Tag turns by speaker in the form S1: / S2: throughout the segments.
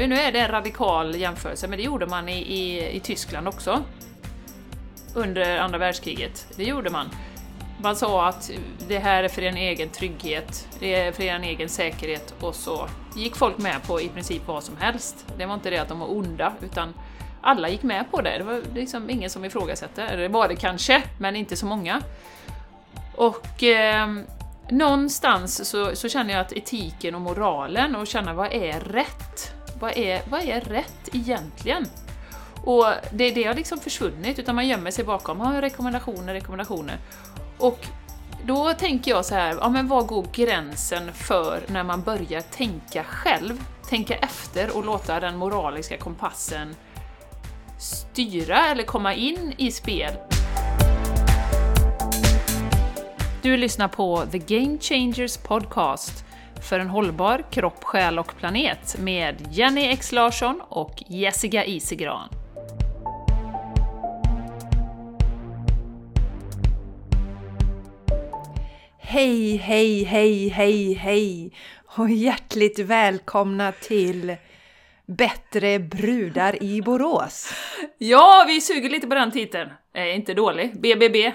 S1: nu, nu är det en radikal jämförelse, men det gjorde man i, i, i Tyskland också. Under andra världskriget. Det gjorde man. Man sa att det här är för en egen trygghet, det är för en egen säkerhet och så gick folk med på i princip vad som helst. Det var inte det att de var onda, utan alla gick med på det. Det var liksom ingen som ifrågasatte. Eller det var det kanske, men inte så många. Och eh, någonstans så, så känner jag att etiken och moralen och känna vad är rätt? Vad är, vad är rätt egentligen? Och det, det har liksom försvunnit, utan man gömmer sig bakom ah, rekommendationer, rekommendationer. Och då tänker jag så här, ja men var går gränsen för när man börjar tänka själv? Tänka efter och låta den moraliska kompassen styra eller komma in i spel. Du lyssnar på The Game Changers Podcast för en hållbar kropp, själ och planet med Jenny X Larsson och Jessica Isigran.
S2: Hej, hej, hej, hej, hej och hjärtligt välkomna till Bättre brudar i Borås.
S1: Ja, vi suger lite på den titeln. Är inte dålig. BBB.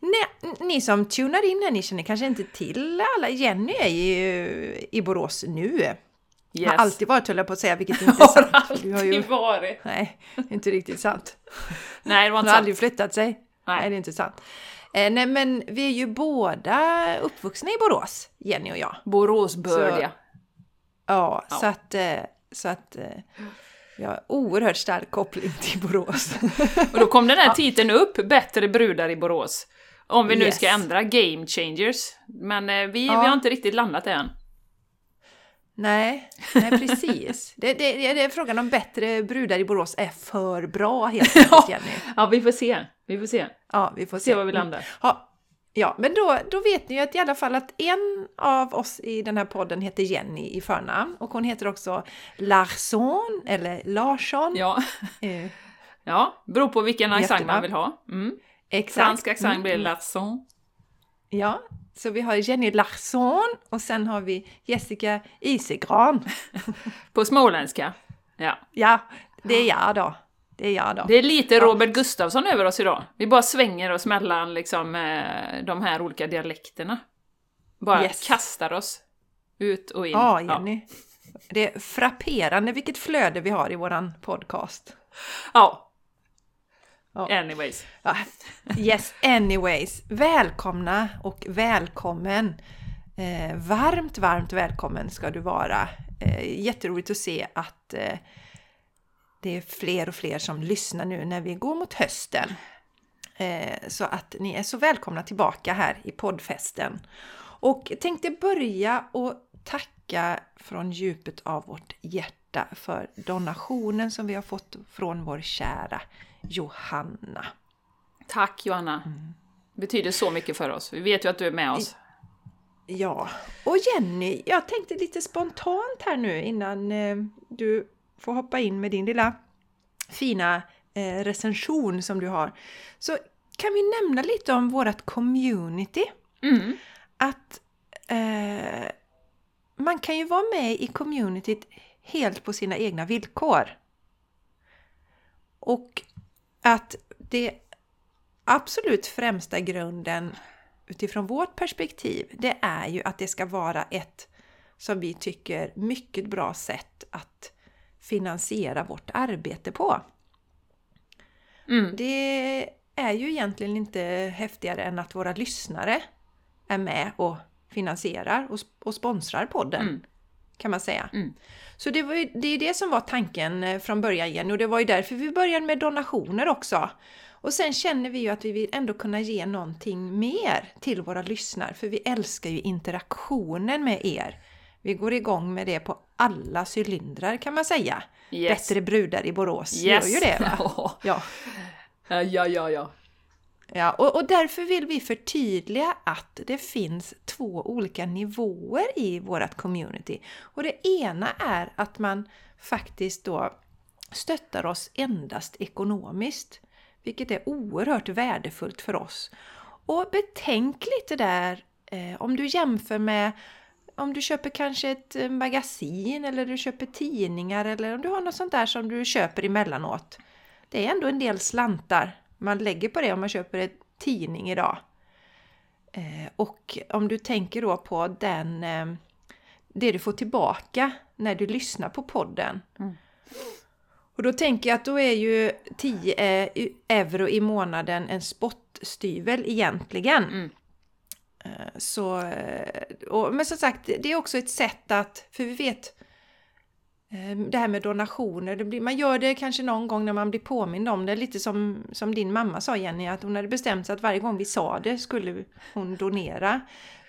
S2: Nej, ni som tunar in här, ni känner kanske inte till alla. Jenny är ju i Borås nu. Yes. Har alltid varit höll jag på att säga, vilket inte är sant.
S1: Har alltid har ju... varit.
S2: Nej, inte riktigt sant.
S1: Nej, det var inte
S2: Hon har
S1: sant.
S2: aldrig flyttat sig. Nej. nej, det är inte sant. Eh, nej, men vi är ju båda uppvuxna i Borås, Jenny och jag.
S1: Boråsbördiga.
S2: Ja, ja, så att... Eh, så att jag har oerhört stark koppling till Borås.
S1: och då kom den här titeln upp, Bättre brudar i Borås. Om vi nu yes. ska ändra Game Changers. Men eh, vi, ja. vi har inte riktigt landat än.
S2: Nej, nej precis. det, det, det, är frågan om bättre brudar i Borås är för bra helt enkelt, Jenny.
S1: ja, vi får se. Vi får se.
S2: Ja, vi får se.
S1: se var vi landar.
S2: Mm. Ja, Ja, men då, då vet ni ju att i alla fall att en av oss i den här podden heter Jenny i förnamn och hon heter också Larsson eller Larsson.
S1: Ja, uh, ja beror på vilken accent man vill ha. Mm. Exakt. Fransk accent mm. blir Larsson.
S2: Ja, så vi har Jenny Larsson och sen har vi Jessica Isegran.
S1: på småländska. Ja.
S2: Ja, det är jag då. Det är jag då.
S1: Det är lite Robert ja. Gustafsson över oss idag. Vi bara svänger oss mellan liksom, eh, de här olika dialekterna. Bara yes. kastar oss ut och in.
S2: Ja, Jenny. Ja. Det är frapperande vilket flöde vi har i våran podcast.
S1: Ja. ja. Anyways.
S2: Ja. Yes, anyways. Välkomna och välkommen. Eh, varmt, varmt välkommen ska du vara. Eh, jätteroligt att se att eh, det är fler och fler som lyssnar nu när vi går mot hösten. Eh, så att ni är så välkomna tillbaka här i poddfesten. Och tänkte börja och tacka från djupet av vårt hjärta för donationen som vi har fått från vår kära Johanna.
S1: Tack Johanna! Mm. Det betyder så mycket för oss. Vi vet ju att du är med oss.
S2: Ja, och Jenny, jag tänkte lite spontant här nu innan eh, du få hoppa in med din lilla fina eh, recension som du har. Så kan vi nämna lite om vårt community.
S1: Mm.
S2: Att eh, man kan ju vara med i communityt helt på sina egna villkor. Och att det absolut främsta grunden utifrån vårt perspektiv, det är ju att det ska vara ett som vi tycker mycket bra sätt att finansiera vårt arbete på.
S1: Mm.
S2: Det är ju egentligen inte häftigare än att våra lyssnare är med och finansierar och, och sponsrar podden. Mm. Kan man säga.
S1: Mm.
S2: Så det, var ju, det är det som var tanken eh, från början igen och det var ju därför vi började med donationer också. Och sen känner vi ju att vi vill ändå kunna ge någonting mer till våra lyssnare för vi älskar ju interaktionen med er. Vi går igång med det på alla cylindrar kan man säga. Yes. Bättre brudar i Borås yes. gör ju det va?
S1: ja. ja, ja, ja.
S2: Ja, och, och, därför vill vi förtydliga att det finns två olika nivåer i vårt community. Och det ena är att man faktiskt då stöttar oss endast ekonomiskt, vilket är oerhört värdefullt för oss. Och betänk lite där eh, om du jämför med om du köper kanske ett eh, magasin eller du köper tidningar eller om du har något sånt där som du köper emellanåt. Det är ändå en del slantar man lägger på det om man köper en tidning idag. Eh, och om du tänker då på den, eh, det du får tillbaka när du lyssnar på podden.
S1: Mm.
S2: Och då tänker jag att då är ju 10 euro i månaden en spottstyvel egentligen.
S1: Mm.
S2: Eh, så, eh, och, men som sagt, det är också ett sätt att, för vi vet ehm, det här med donationer, det blir, man gör det kanske någon gång när man blir påmind om det, lite som, som din mamma sa Jenny, att hon hade bestämt sig att varje gång vi sa det skulle hon donera.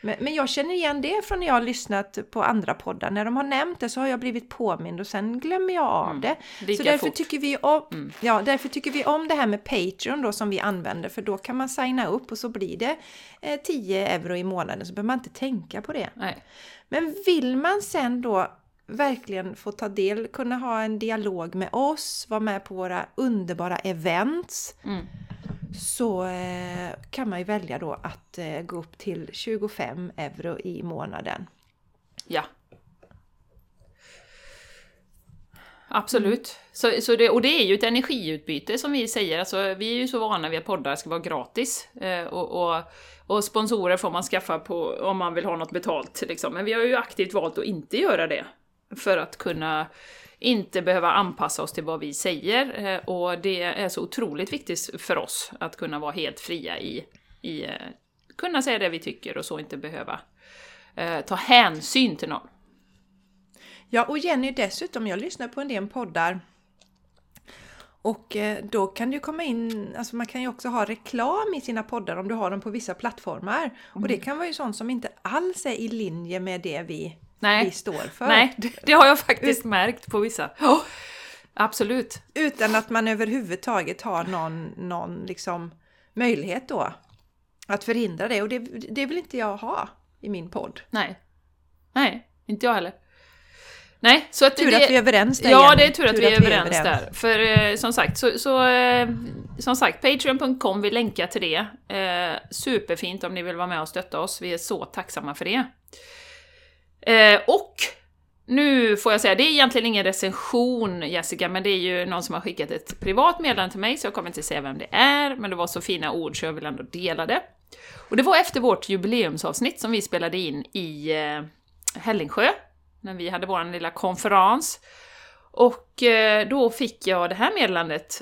S2: Men, men jag känner igen det från när jag har lyssnat på andra poddar, när de har nämnt det så har jag blivit påmind och sen glömmer jag av
S1: Mm.
S2: det.
S1: Lika
S2: Så därför
S1: fort.
S2: tycker, vi om,
S1: Mm.
S2: ja, därför tycker vi om det här med Patreon då som vi använder för då kan man signa upp och så blir det eh, 10 euro i månaden så behöver man inte tänka på det.
S1: Nej.
S2: Men vill man sen då verkligen få ta del, kunna ha en dialog med oss, vara med på våra underbara events
S1: Mm.
S2: Så eh, kan man ju välja då att eh, gå upp till 25 euro i månaden.
S1: Ja. Absolut. Så, så det, och det är ju ett energiutbyte som vi säger. Alltså, vi är ju så vana vid att poddar ska vara gratis. Eh, och, och, och sponsorer får man skaffa på om man vill ha något betalt. Liksom. Men vi har ju aktivt valt att inte göra det. För att kunna inte behöva anpassa oss till vad vi säger. Eh, och det är så otroligt viktigt för oss att kunna vara helt fria i, i eh, kunna säga det vi tycker och så inte behöva eh, ta hänsyn till någon.
S2: Ja, och Jenny dessutom, jag lyssnar på en del poddar och eh, då kan ju komma in, alltså man kan ju också ha reklam i sina poddar om du har dem på vissa plattformar. Och det kan vara ju sånt som inte alls är i linje med det vi,
S1: Nej.
S2: vi står för.
S1: Nej, det, har jag faktiskt märkt på vissa. Ja, absolut.
S2: Utan att man överhuvudtaget har någon, någon liksom möjlighet då att förhindra det. Och det, det vill inte jag ha i min podd.
S1: Nej. Nej, inte jag heller. Nej, så att
S2: Tur
S1: det,
S2: att vi är överens där
S1: Ja,
S2: Jenny.
S1: det är tur att vi är överens där. För eh, som sagt, så, så eh, som sagt, Patreon.com, vi länkar till det. Eh, superfint om ni vill vara med och stötta oss, vi är så tacksamma för det. Eh, och nu får jag säga, det är egentligen ingen recension Jessica, men det är ju någon som har skickat ett privat meddelande till mig, så jag kommer inte säga vem det är, men det var så fina ord så jag vill ändå dela det. Och det var efter vårt jubileumsavsnitt som vi spelade in i eh, Hällingsjö, när vi hade vår lilla konferens. Och eh, då fick jag det här meddelandet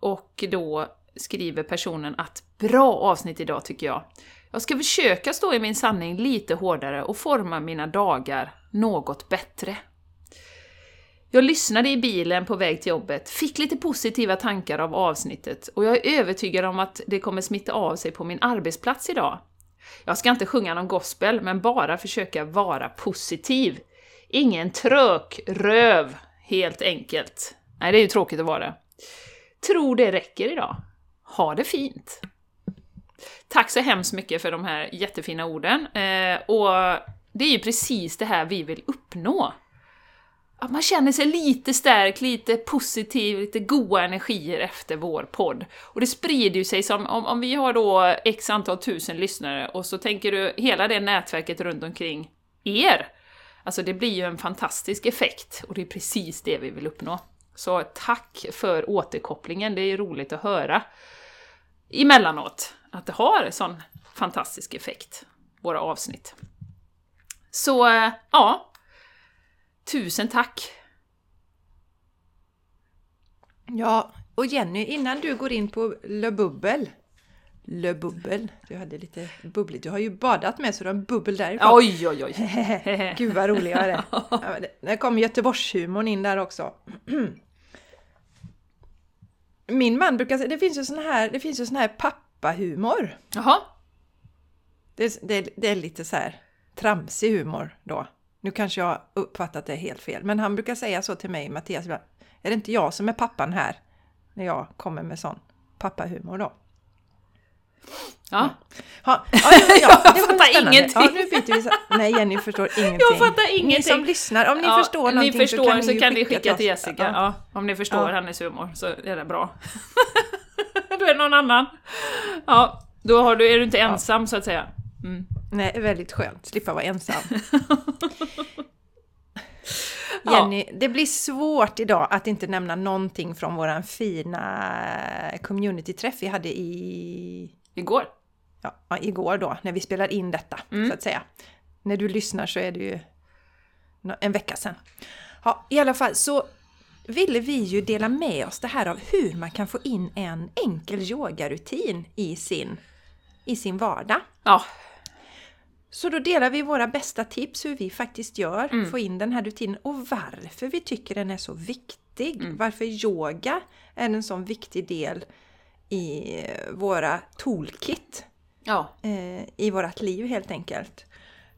S1: och då skriver personen att bra avsnitt idag tycker jag. Jag ska försöka stå i min sanning lite hårdare och forma mina dagar något bättre. Jag lyssnade i bilen på väg till jobbet, fick lite positiva tankar av avsnittet och jag är övertygad om att det kommer smitta av sig på min arbetsplats idag. Jag ska inte sjunga någon gospel, men bara försöka vara positiv. Ingen trök röv, helt enkelt. Nej, det är ju tråkigt att vara. Tror det räcker idag. Ha det fint! Tack så hemskt mycket för de här jättefina orden. Eh, och det är ju precis det här vi vill uppnå. Att man känner sig lite stärkt, lite positiv, lite goda energier efter vår podd. Och det sprider ju sig som, om, om vi har då x antal tusen lyssnare och så tänker du hela det nätverket runt omkring er. Alltså det blir ju en fantastisk effekt och det är precis det vi vill uppnå. Så tack för återkopplingen, det är roligt att höra emellanåt att det har sån fantastisk effekt, våra avsnitt. Så eh, ja, tusen tack!
S2: Ja, och Jenny, innan du går in på Le Bubbel. Le Bubbel, du hade lite bubbligt. Du har ju badat med så du har en bubbel därifrån.
S1: Oj, oj, oj!
S2: Gud vad rolig jag är. Där kom Göteborgshumorn in där också. Min man brukar säga, det finns ju sån här, det finns ju sån här pappahumor.
S1: Jaha,
S2: Det, det, det är lite så här tramsig humor då. Nu kanske jag uppfattat det helt fel, men han brukar säga så till mig, Mattias, är det inte jag som är pappan här? När jag kommer med sån pappahumor då.
S1: Ja.
S2: Ha, ja, ja, ja, var
S1: fattar ingenting.
S2: Ja, nu byter vi. så- Nej, Jenny förstår ingenting.
S1: Jag fattar
S2: Ni
S1: ingenting.
S2: som lyssnar, om ni
S1: Ja,
S2: förstår någonting
S1: ni förstår,
S2: så kan ni,
S1: så
S2: ju
S1: kan ni skicka till. Jessica.
S2: Ja.
S1: Ja. om ni förstår
S2: Ja.
S1: hennes humor så är det bra. då är det någon annan. Ja, då har du, är du inte ensam så att säga. Mm.
S2: Nej, väldigt skönt. Slippa vara ensam.
S1: Ja.
S2: Jenny, det blir svårt idag att inte nämna någonting från våran fina communityträff vi hade i,
S1: Igår.
S2: ja, ja, igår då, när vi spelar in detta,
S1: Mm.
S2: så att säga. När du lyssnar så är det ju en vecka sedan. Ja, i alla fall så ville vi ju dela med oss det här av hur man kan få in en enkel yogarutin i sin, i sin vardag.
S1: Ja,
S2: Så då delar vi våra bästa tips hur vi faktiskt gör,
S1: Mm.
S2: få in den här rutinen och varför vi tycker den är så viktig.
S1: Mm.
S2: Varför yoga är en sån viktig del i våra toolkit
S1: ja,
S2: eh, i vårt liv helt enkelt.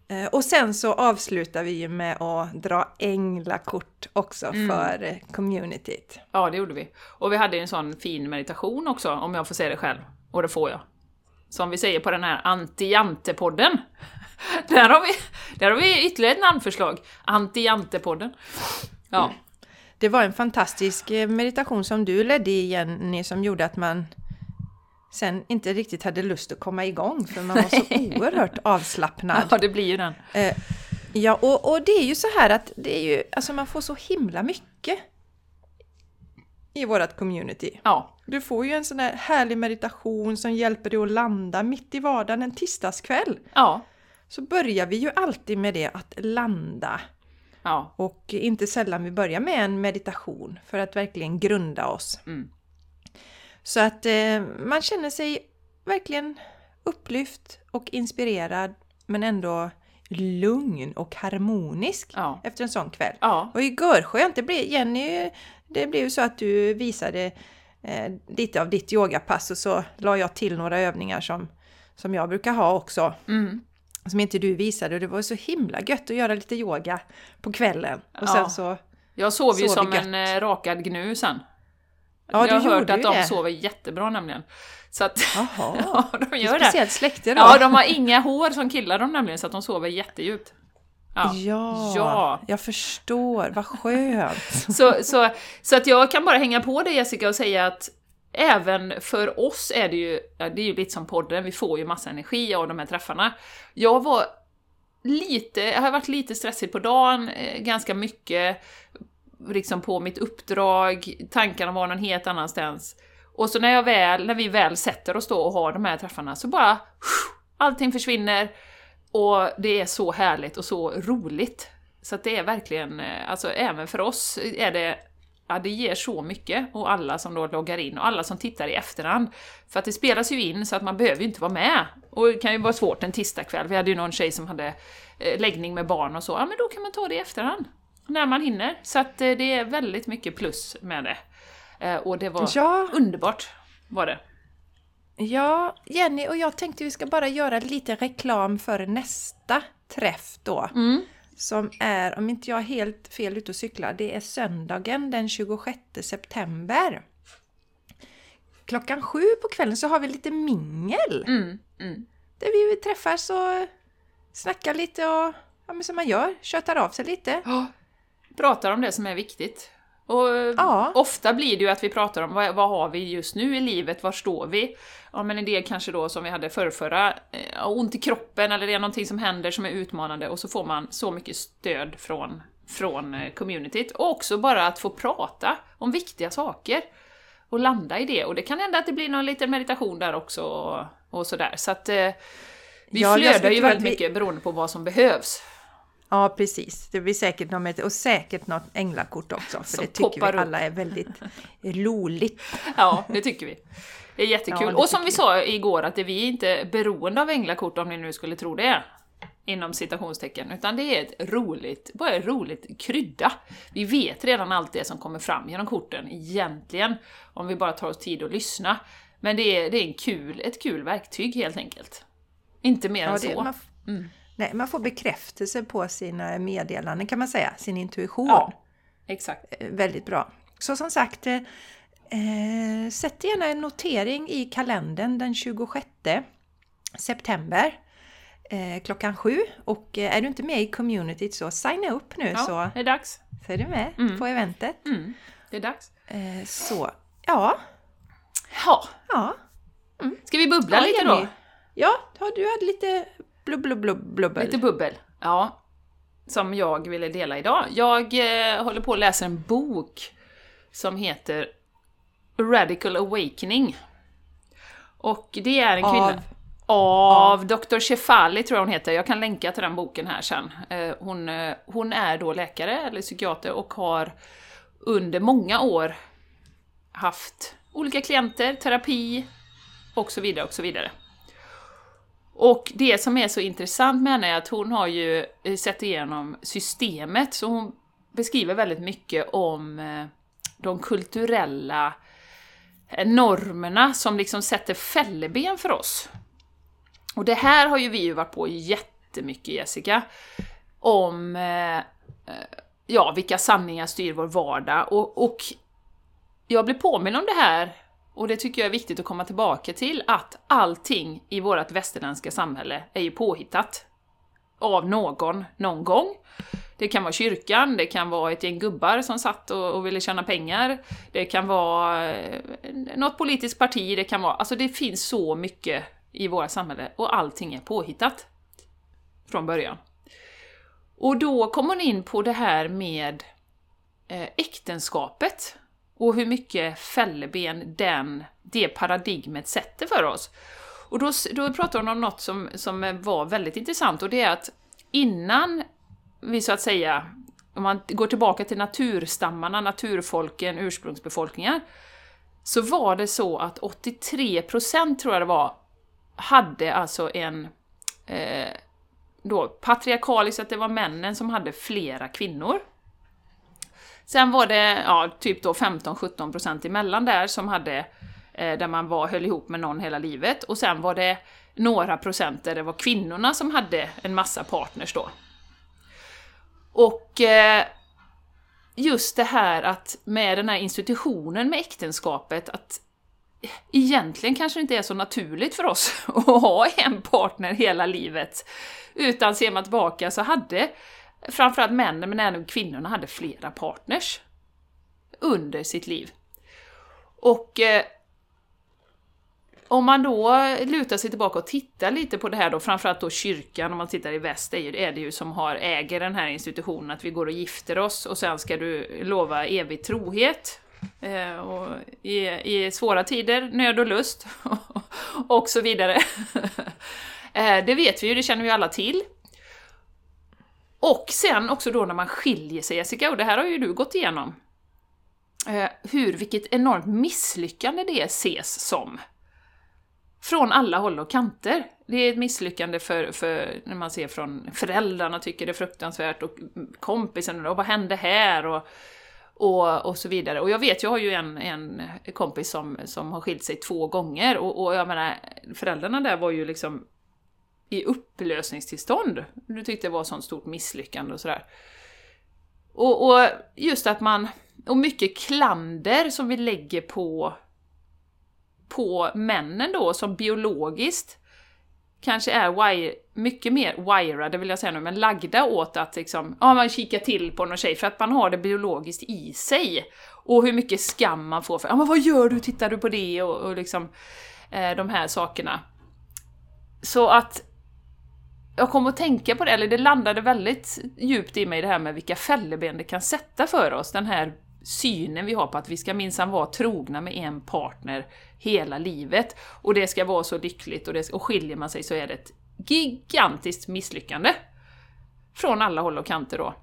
S2: Eh, och sen så avslutar vi ju med att dra änglakort också
S1: Mm.
S2: för communityt.
S1: ja, det gjorde vi. Och vi hade en sån fin meditation också, om jag får säga det själv. Och det får jag. Som vi säger på den här Anti-Jante-podden. Där har, vi, där har vi ytterligare ett namnförslag. Anti-Jante-podden. Ja,
S2: Det var en fantastisk eh, meditation som du ledde i Jenny som gjorde att man sen inte riktigt hade lust att komma igång för man var så oerhört avslappnad.
S1: ja det blir ju den.
S2: Eh, ja, och, och det är ju så här att det är ju, alltså man får så himla mycket i vårt community.
S1: Ja,
S2: Du får ju en sån här härlig meditation som hjälper dig att landa mitt i vardagen en tisdagskväll.
S1: ja,
S2: Så börjar vi ju alltid med det att landa.
S1: Ja.
S2: Och inte sällan vi börjar med en meditation för att verkligen grunda oss.
S1: Mm.
S2: Så att eh, man känner sig verkligen upplyft och inspirerad men ändå lugn och harmonisk
S1: Ja.
S2: efter en sån kväll.
S1: Ja,
S2: Och igår skönt, det blev, Jenny, det blev ju så att du visade eh, lite av ditt yogapass och så la jag till några övningar som, som jag brukar ha också.
S1: mm.
S2: Som inte du visade och det var så himla gött att göra lite yoga på kvällen. Och
S1: Ja.
S2: sen så...
S1: Jag sov ju
S2: Sov
S1: som
S2: gött.
S1: en eh, rakad gnu sen.
S2: Ja,
S1: jag har hört att de
S2: det.
S1: sover jättebra nämligen. Så att,
S2: Jaha,
S1: ja, de gör det.
S2: speciellt släkte då.
S1: Ja, de har inga hår som killar de nämligen, så att de sover jättedjupt. Ja.
S2: Ja,
S1: Ja.
S2: jag förstår. Vad skönt.
S1: Så, så, så att jag kan bara hänga på det Jessica och säga att även för oss är det ju, det är ju lite som podden, vi får ju massa energi av de här träffarna. Jag var lite, jag har varit lite stressig på dagen, eh, ganska mycket liksom på mitt uppdrag, tankarna var någon helt annanstans. Och så när, jag väl, när vi väl sätter oss då och har de här träffarna så bara allting försvinner och det är så härligt och så roligt. Så att det är verkligen, eh, alltså även för oss är det, ja det ger så mycket och alla som då loggar in och alla som tittar i efterhand. För att det spelas ju in så att man behöver ju inte vara med. Och det kan ju vara svårt en tisdagkväll, vi hade ju någon tjej som hade eh, läggning med barn och så, ja men då kan man ta det i efterhand. När man hinner. Så att eh, det är väldigt mycket plus med det. Eh, Och det var
S2: Ja,
S1: underbart, var det.
S2: ja, Jenny och jag tänkte vi ska bara göra lite reklam för nästa träff då.
S1: Mm.
S2: Som är, om inte jag är helt fel ute och cyklar, det är söndagen den 26 september. Klockan sju på kvällen så har vi lite mingel.
S1: Mm. Mm.
S2: Där vi träffas och snackar lite och, ja men som man gör, tjötar av sig lite.
S1: Ja, pratar om det som är viktigt. Och
S2: Ja.
S1: ofta blir det ju att vi pratar om vad, vad har vi just nu i livet, var står vi? Ja men en del kanske då som vi hade förrförra, eh, ont i kroppen eller det är någonting som händer som är utmanande och så får man så mycket stöd från, från eh, communityt. Och också bara att få prata om viktiga saker och landa i det. Och det kan hända att det blir någon liten meditation där också och, och sådär. Så att eh, vi
S2: Ja,
S1: flödar ju väldigt
S2: vi-
S1: mycket beroende på vad som behövs.
S2: Ja, precis. Det blir säkert något och säkert något änglakort också. För
S1: Som
S2: det tycker vi
S1: upp.
S2: alla är väldigt roligt.
S1: Ja, det tycker vi. Det är jättekul.
S2: Ja, det
S1: och som vi sa igår, att vi är inte beroende av änglakort om ni nu skulle tro det. Inom citationstecken. Utan det är ett roligt, bara ett roligt krydda. Vi vet redan allt det som kommer fram genom korten egentligen. Om vi bara tar oss tid att lyssna. Men det är, det är en kul, ett kul verktyg helt enkelt. Inte mer
S2: Ja,
S1: än så. Mm.
S2: Nej, man får bekräftelse på sina meddelanden kan man säga, sin intuition.
S1: Ja, exakt.
S2: Eh, Väldigt bra. Så som sagt, eh, eh, sätt gärna en notering i kalendern den 26 september eh, klockan sju. Och eh, är du inte med i communityt så signa upp nu
S1: Ja,
S2: så,
S1: det är dags.
S2: så är du med
S1: Mm.
S2: på eventet.
S1: Mm, det är dags.
S2: Eh, så, ja,
S1: Ja,
S2: ja.
S1: ska vi bubbla
S2: Ja,
S1: lite då?
S2: Ja, du hade lite blubb, blubbel.
S1: Lite bubbel. Ja. Som jag ville dela idag. Jag eh, håller på att läsa en bok som heter Radical Awakening. Och det är en kvinna... Av Dr. Shefali tror jag hon heter, jag kan länka till den boken här sen. Eh, hon, eh, hon är då läkare eller psykiater och har under många år haft olika klienter, terapi och så vidare och så vidare. Och det som är så intressant med henne är att hon har ju eh, sett igenom systemet, så hon beskriver väldigt mycket om eh, de kulturella eh, normerna som liksom sätter fälleben för oss. Och det här har ju vi ju varit på jättemycket Jessica, om ja, vilka sanningar styr vår vardag. Och, och jag blir påminn om det här, och det tycker jag är viktigt att komma tillbaka till, att allting i vårt västerländska samhälle är ju påhittat av någon, någon gång. Det kan vara kyrkan, det kan vara ett gäng gubbar som satt och, och ville tjäna pengar, det kan vara eh, något politiskt parti, det kan vara... Alltså det finns så mycket i våra samhälle och allting är påhittat från början. Och då kommer hon in på det här med eh, äktenskapet och hur mycket fälleben den, det paradigmet sätter för oss. Och då, då pratar hon om något som, som var väldigt intressant och det är att innan vi så att säga, om man går tillbaka till naturstammarna, naturfolken, ursprungsbefolkningar, så var det så att 83% tror jag det var, hade alltså en eh, då patriarkaliskt, att det var männen som hade flera kvinnor. Sen var det ja, typ då 15-17% emellan där som hade, eh, där man var, höll ihop med någon hela livet, och sen var det några procent där det var kvinnorna som hade en massa partners då. Och eh, just det här att med den här institutionen med äktenskapet, att egentligen kanske det inte är så naturligt för oss att ha en partner hela livet. Utan ser man tillbaka så hade framförallt männen, men även kvinnorna, hade flera partners under sitt liv. Och eh, om man då lutar sig tillbaka och tittar lite på det här då, framförallt då kyrkan, om man tittar i väst, är det ju som har, äger den här institutionen, att vi går och gifter oss och sen ska du lova evig trohet. Eh, och i, i, svåra tider, nöd och lust, och så vidare. eh, det vet vi ju, det känner vi alla till. Och sen också då när man skiljer sig, Jessica, och det här har ju du gått igenom, eh, hur, vilket enormt misslyckande det ses som. Från alla håll och kanter. Det är ett misslyckande för, för när man ser från föräldrarna tycker det är fruktansvärt och kompisen och vad hände här? Och, och, och så vidare. Och jag vet, jag har ju en, en kompis som, som har skilt sig två gånger och, och jag menar, föräldrarna där var ju liksom i upplösningstillstånd. Du tyckte det var ett sånt stort misslyckande och sådär. Och, och just att man, och mycket klander som vi lägger på på männen då, som biologiskt kanske är wire, mycket mer wirade, vill jag säga nu, men lagda åt att liksom, ja, man kikar till på någon tjej för att man har det biologiskt i sig. Och hur mycket skam man får för, ja men vad gör du, tittar du på det? Och, och liksom eh, de här sakerna. Så att jag kom att tänka på det, eller det landade väldigt djupt i mig det här med vilka fälleben det kan sätta för oss, den här synen vi har på att vi ska minsann vara trogna med en partner hela livet. Och det ska vara så lyckligt och, det, och skiljer man sig så är det ett gigantiskt misslyckande. Från alla håll och kanter då.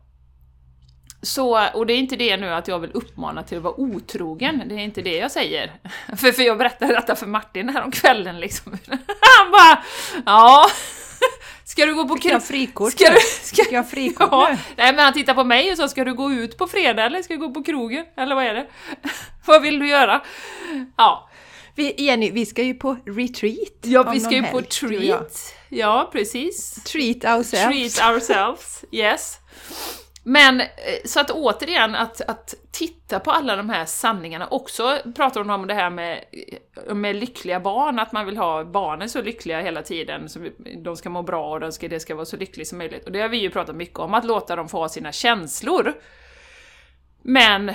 S1: Så, och det är inte det nu att jag vill uppmana till att vara otrogen, det är inte det jag säger. För, för jag berättade detta för Martin här om kvällen liksom. Han bara ja, Ska du gå på
S2: jag frikort
S1: ska du, ska,
S2: ska jag frikort
S1: ja,
S2: nu?
S1: Nej men han tittar på mig och sa ska du gå ut på fredag eller ska du gå på krogen? Eller vad är det? vad vill du göra? Ja.
S2: Vi, Jenny, vi ska ju på retreat.
S1: Ja, vi ska ju på treat. Ja, precis.
S2: Treat ourselves.
S1: Treat ourselves, yes. Men eh, så att återigen, att, att titta på alla de här sanningarna. Också pratar hon om det här med, eh, med lyckliga barn, att man vill ha barnen så lyckliga hela tiden, så de ska må bra och de ska, det ska vara så lyckligt som möjligt. Och det har vi ju pratat mycket om, att låta dem få ha sina känslor. Men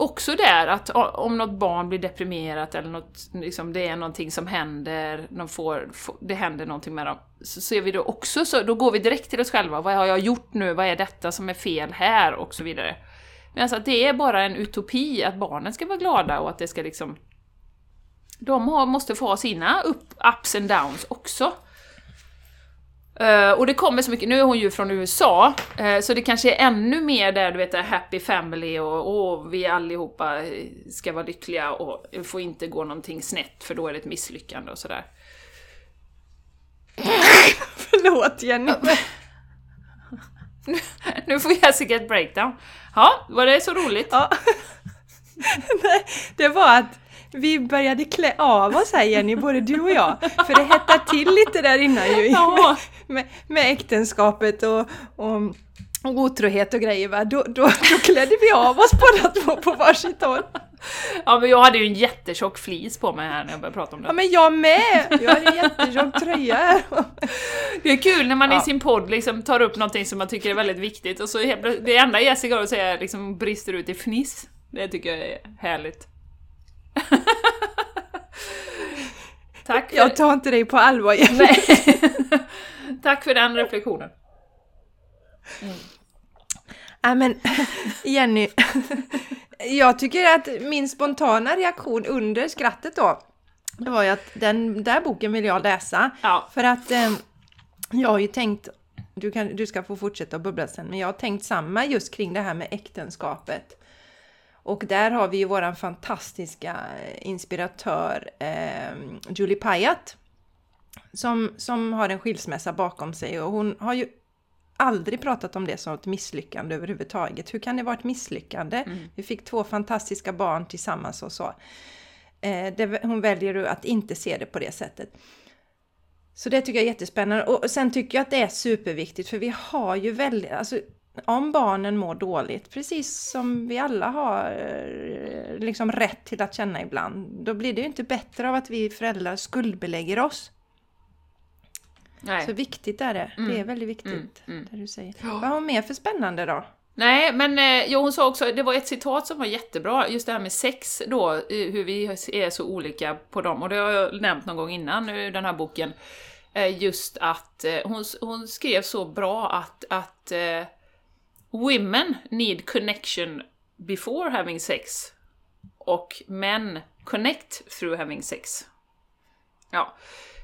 S1: också där att om något barn blir deprimerat eller något, liksom, det är någonting som händer, de får, det händer någonting med dem, så ser vi då också så, då går vi direkt till oss själva. Vad har jag gjort nu? Vad är detta som är fel här? Och så vidare. Men alltså att det är bara en utopi att barnen ska vara glada och att det ska liksom... De har, måste få ha sina up, ups and downs också. Eh, och det kommer så mycket, nu är hon ju från USA, eh, så det kanske är ännu mer där du vet, happy family och, och vi allihopa eh, ska vara lyckliga och får inte gå någonting snett för då är det ett misslyckande och sådär.
S2: Förlåt Jenny.
S1: nu får Jessica ett breakdown. Ja, var det så roligt?
S2: Ja. Nej, det var att vi började klä av oss här Jenny, både du och jag. För det hettade till lite där innan ju.
S1: Ja.
S2: Med, med äktenskapet och, och, och otrohet och grejer va. Då, då, då klädde vi av oss båda två på varsitt håll.
S1: Ja, men jag hade ju en jättetjock flis på mig här när jag började prata om
S2: Ja
S1: det.
S2: men jag med! Jag hade en jättetjock tröja här.
S1: Det är kul när man
S2: Ja.
S1: i sin podd liksom tar upp någonting som man tycker är väldigt viktigt och så det enda Jessica har att säga liksom brister ut i fniss. Det tycker jag är härligt. Tack för,
S2: Jag tar inte dig på allvar.
S1: Nej. Tack för den reflektionen.
S2: Nej men Jenny, jag tycker att min spontana reaktion under skrattet då, det var ju att den där boken vill jag läsa.
S1: Ja,
S2: För att eh, jag har ju tänkt, du, kan, du ska få fortsätta att bubbla sen, men jag har tänkt samma just kring det här med äktenskapet. Och där har vi ju våran fantastiska eh, inspiratör eh, Julie Pyatt. Som, som har en skilsmässa bakom sig och hon har ju aldrig pratat om det som ett misslyckande överhuvudtaget. Hur kan det vara ett misslyckande? Vi fick två fantastiska barn tillsammans och så. Eh, det, hon väljer att inte se det på det sättet. Så det tycker jag är jättespännande. Och sen tycker jag att det är superviktigt för vi har ju väldigt, alltså om barnen mår dåligt, precis som vi alla har eh, liksom rätt till att känna ibland, då blir det ju inte bättre av att vi föräldrar skuldbelägger oss.
S1: Nej.
S2: Så viktigt är det. Det är väldigt viktigt,
S1: Mm, mm.
S2: det du säger. Vad har hon mer för spännande då?
S1: Nej, men eh, jo, hon sa också, det var ett citat som var jättebra, just det här med sex då, hur vi är så olika på dem, och det har jag nämnt någon gång innan i den här boken. Eh, Just att eh, hon, hon skrev så bra att, att women need connection before having sex och men connect through having sex. Ja,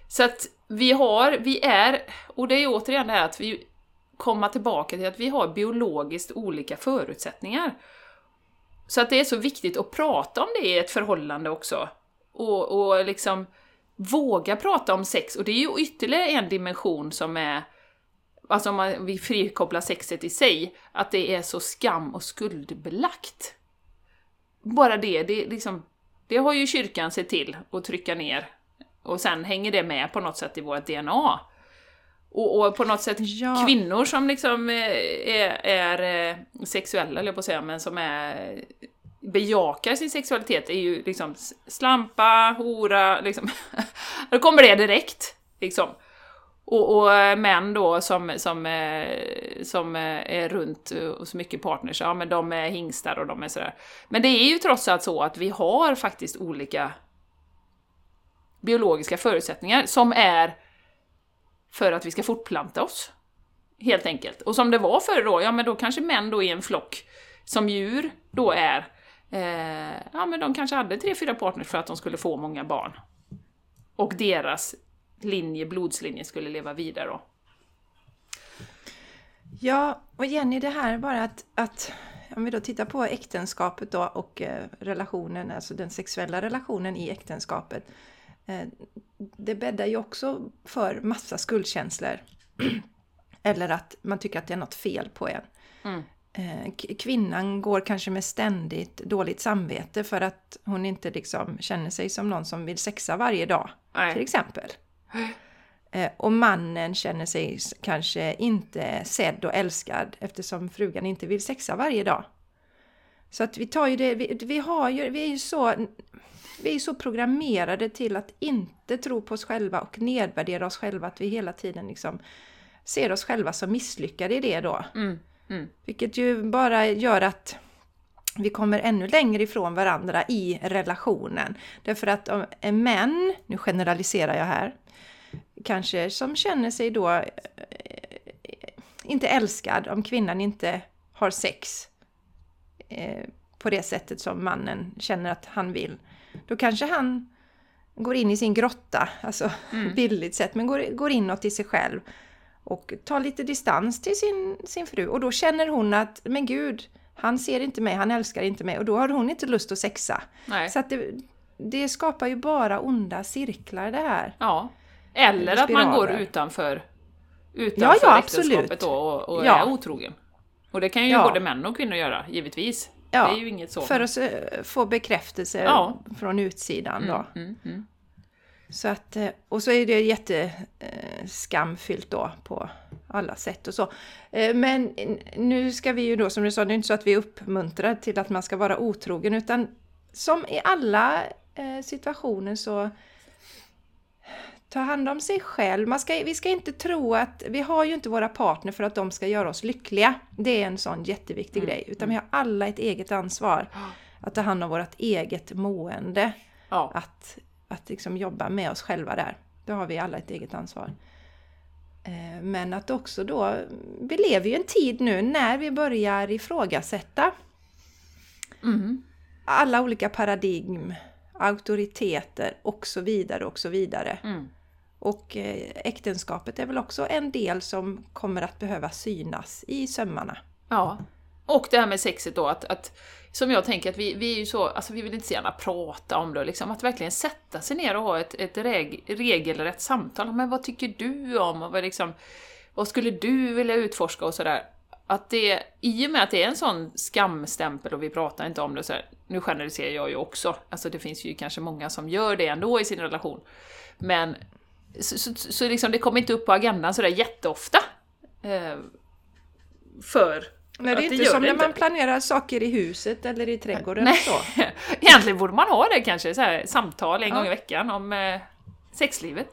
S1: så att vi har, vi är, och det är återigen det här att vi kommer tillbaka till att vi har biologiskt olika förutsättningar. Så att det är så viktigt att prata om det i ett förhållande också. Och, och liksom våga prata om sex. Och det är ju ytterligare en dimension som är, alltså om man, vi frikopplar sexet i sig, att det är så skam och skuldbelagt. Bara det, det, liksom, det har ju kyrkan sett till att trycka ner. Och sen hänger det med på något sätt i vårt DNA. Och, och på något sätt
S2: Ja.
S1: kvinnor som liksom eh, är, är eh, sexuella, eller på att säga, men som är bejakar sin sexualitet är ju liksom slampa, hora, liksom. Då kommer det direkt, liksom. Och, och eh, män då som, som, som är runt och så mycket partners, ja men de är hingstar och de är sådär. Men det är ju trots allt så att vi har faktiskt olika biologiska förutsättningar som är för att vi ska fortplanta oss. Helt enkelt. Och som det var förr då, ja men då kanske män då i en flock som djur då är, eh, ja men de kanske hade tre, fyra partners för att de skulle få många barn. Och deras linje, blodslinje skulle leva vidare då.
S2: Ja, och Jenny, det här bara att, att om vi då tittar på äktenskapet då och eh, relationen, alltså den sexuella relationen i äktenskapet. Eh, det bäddar ju också för massa skuldkänslor. Eller att man tycker att det är något fel på en.
S1: Mm.
S2: Eh, kvinnan går kanske med ständigt dåligt samvete för att hon inte liksom känner sig som någon som vill sexa varje dag. Till
S1: Nej.
S2: exempel. Eh, Och mannen känner sig kanske inte sedd och älskad eftersom frugan inte vill sexa varje dag. Så att vi tar ju det, vi, vi har ju, vi är ju så, vi är så programmerade till att inte tro på oss själva och nedvärdera oss själva att vi hela tiden liksom ser oss själva som misslyckade i det då.
S1: Mm. Mm.
S2: Vilket ju bara gör att vi kommer ännu längre ifrån varandra i relationen. Därför att om män, nu generaliserar jag här, kanske som känner sig då eh, inte älskad om kvinnan inte har sex eh, på det sättet som mannen känner att han vill. Då kanske han går in i sin grotta, alltså mm. bildligt sett, men går, går inåt i sig själv och tar lite distans till sin, sin fru. Och då känner hon att, men gud, han ser inte mig, han älskar inte mig och då har hon inte lust att sexa.
S1: Nej.
S2: Så att det, det skapar ju bara onda cirklar det här.
S1: Ja. Eller att man går utanför, utanför ja, ja, äktenskapet då och, och ja. är otrogen. Och det kan ju ja. både män och kvinnor göra, givetvis. Ja, det är ju inget så.
S2: För att få bekräftelse ja. från utsidan då. Mm, mm, mm. Så att, eh, och så är det jätteskamfyllt då på alla sätt och så. Eh, men nu ska vi ju då, som du sa, det är inte så att vi uppmuntrar till att man ska vara otrogen, utan som i alla eh, situationer så ta hand om sig själv. Man ska, vi ska inte tro att vi har ju inte våra partner för att de ska göra oss lyckliga. Det är en sån jätteviktig mm. grej. Utan vi har alla ett eget ansvar att ta hand om vårt eget mående. Ja. Att, att liksom jobba med oss själva där. Då har vi alla ett eget ansvar. Eh, men att också då, vi lever ju en tid nu när vi börjar ifrågasätta mm. alla olika paradigm, auktoriteter och så vidare och så vidare. Mm. Och eh, äktenskapet är väl också en del som kommer att behöva synas i sömmarna.
S1: Ja. Och det här med sexet då, att, att som jag tänker att vi, vi är ju så, alltså vi vill inte så gärna prata om det, liksom, att verkligen sätta sig ner och ha ett, ett reg, regelrätt samtal. Men vad tycker du om? Och vad, liksom, vad skulle du vilja utforska och sådär? Att det, i och med att det är en sån skamstämpel och vi pratar inte om det så här, nu generaliserar jag ju också, alltså det finns ju kanske många som gör det ändå i sin relation. Men så, så, så liksom, det kommer inte upp på agendan sådär jätteofta. Eh, för
S2: Nej, det är inte det som när inte. man planerar saker i huset eller i trädgården.
S1: Nej.
S2: Så.
S1: Egentligen borde man ha det kanske, så här, samtal en ja. gång i veckan om eh, sexlivet.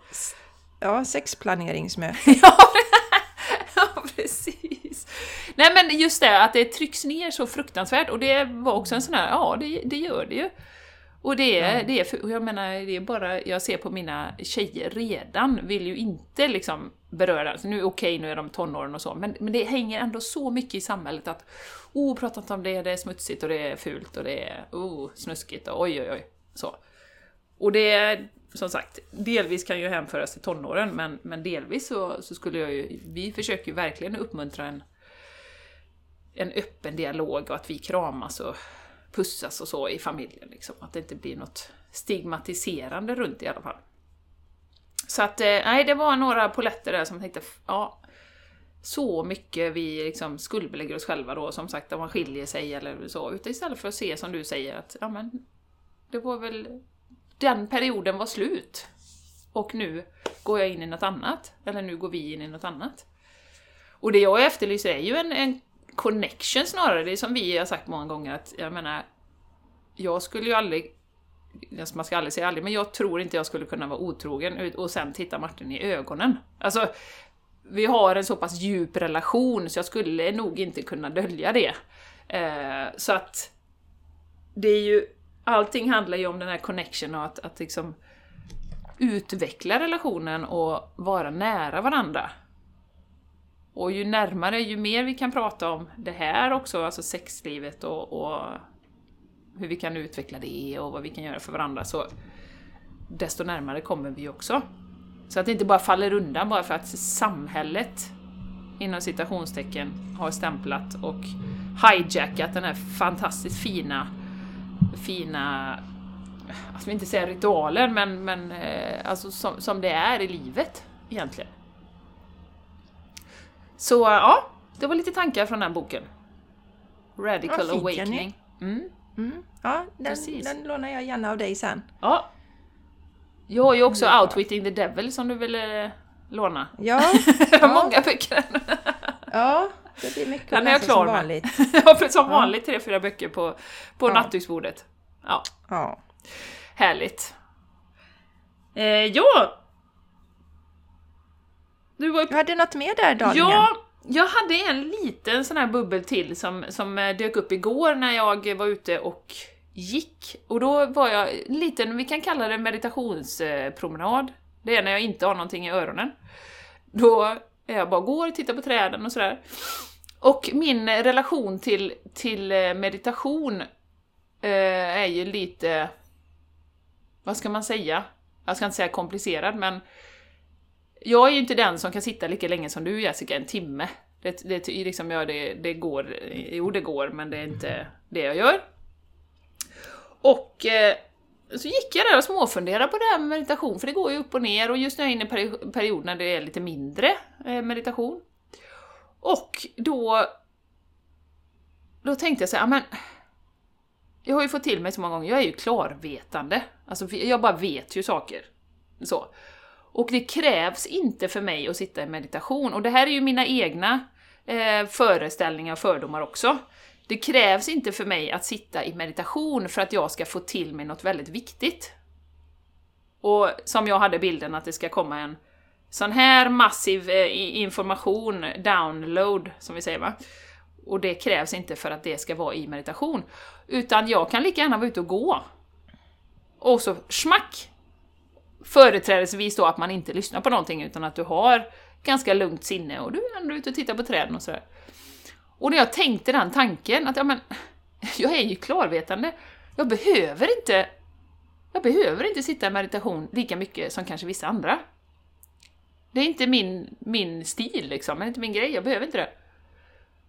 S2: Ja, sexplaneringsmöte.
S1: ja, precis. Nej men just det, att det trycks ner så fruktansvärt och det var också en sån här, ja det, det gör det ju. Och det är, ja. det är jag menar, det är bara, jag ser på mina tjejer redan, vill ju inte liksom beröra, alltså nu okej, okay, nu är de tonåren och så, men, men det hänger ändå så mycket i samhället att oh, prata inte om det, det är smutsigt och det är fult och det är oh, snuskigt och oj oj oj. Så. Och det är, som sagt, delvis kan ju hänföras till tonåren, men, men delvis så, så skulle jag ju, vi försöker ju verkligen uppmuntra en, en öppen dialog och att vi kramas och pussas och så i familjen. Liksom. Att det inte blir något stigmatiserande runt i alla fall. Så att, eh, nej, det var några poletter där som tänkte, ja, så mycket vi liksom skuldbelägger oss själva då, som sagt, om man skiljer sig eller så. Utan istället för att se som du säger att, ja men, det var väl, den perioden var slut. Och nu går jag in i något annat. Eller nu går vi in i något annat. Och det jag efterlyser är ju en, en connection snarare. Det är som vi har sagt många gånger att, jag menar, jag skulle ju aldrig alltså man ska aldrig säga aldrig, men jag tror inte jag skulle kunna vara otrogen och sen titta Martin i ögonen. Alltså, vi har en så pass djup relation så jag skulle nog inte kunna dölja det. Eh, så att det är ju, allting handlar ju om den här connection och att, att liksom utveckla relationen och vara nära varandra. Och ju närmare, ju mer vi kan prata om det här också, alltså sexlivet och, och hur vi kan utveckla det och vad vi kan göra för varandra, så desto närmare kommer vi också. Så att det inte bara faller undan bara för att samhället inom citationstecken har stämplat och hijackat den här fantastiskt fina, fina, jag ska inte säga ritualen, men, men eh, alltså som, som det är i livet egentligen. Så ja, det var lite tankar från den boken. Radical ja, Awakening. Mm.
S2: Mm. Ja, den, den lånar jag gärna av dig sen.
S1: Ja. Jag har ju också mm. Outwitting the Devil som du ville låna.
S2: Ja.
S1: jag ja. många böcker
S2: Ja, det blir mycket att läsa som vanligt.
S1: ja, som vanligt tre, fyra böcker på, på ja. nattduksbordet. Ja.
S2: ja.
S1: Härligt. Eh, ja!
S2: Du, var... du hade något mer där, Daniel?
S1: Ja, jag hade en liten sån här bubbel till som, som eh, dök upp igår när jag var ute och gick. Och då var jag en liten, vi kan kalla det meditationspromenad. Det är när jag inte har någonting i öronen. Då är jag bara går och tittar på träden och sådär. Och min relation till, till eh, meditation eh, är ju lite... Vad ska man säga? Jag ska inte säga komplicerad, men jag är ju inte den som kan sitta lika länge som du Jessica, en timme. Det, det, liksom, ja, det, det går, jo det går, men det är inte det jag gör. Och eh, så gick jag där och småfunderade på det här med meditation, för det går ju upp och ner och just nu är jag inne i en period när det är lite mindre eh, meditation. Och då, då tänkte jag så här, men jag har ju fått till mig så många gånger, jag är ju klarvetande. Alltså jag bara vet ju saker. Så. Och det krävs inte för mig att sitta i meditation, och det här är ju mina egna eh, föreställningar och fördomar också. Det krävs inte för mig att sitta i meditation för att jag ska få till mig något väldigt viktigt. Och som jag hade bilden att det ska komma en sån här massiv eh, information, download, som vi säger va. Och det krävs inte för att det ska vara i meditation. Utan jag kan lika gärna vara ute och gå. Och så smack! Företrädesvis då att man inte lyssnar på någonting utan att du har ganska lugnt sinne och du är ändå ute och tittar på träden och sådär. Och när jag tänkte den tanken att ja, men, jag är ju klarvetande, jag behöver inte jag behöver inte sitta i meditation lika mycket som kanske vissa andra. Det är inte min, min stil liksom, det är inte min grej, jag behöver inte det.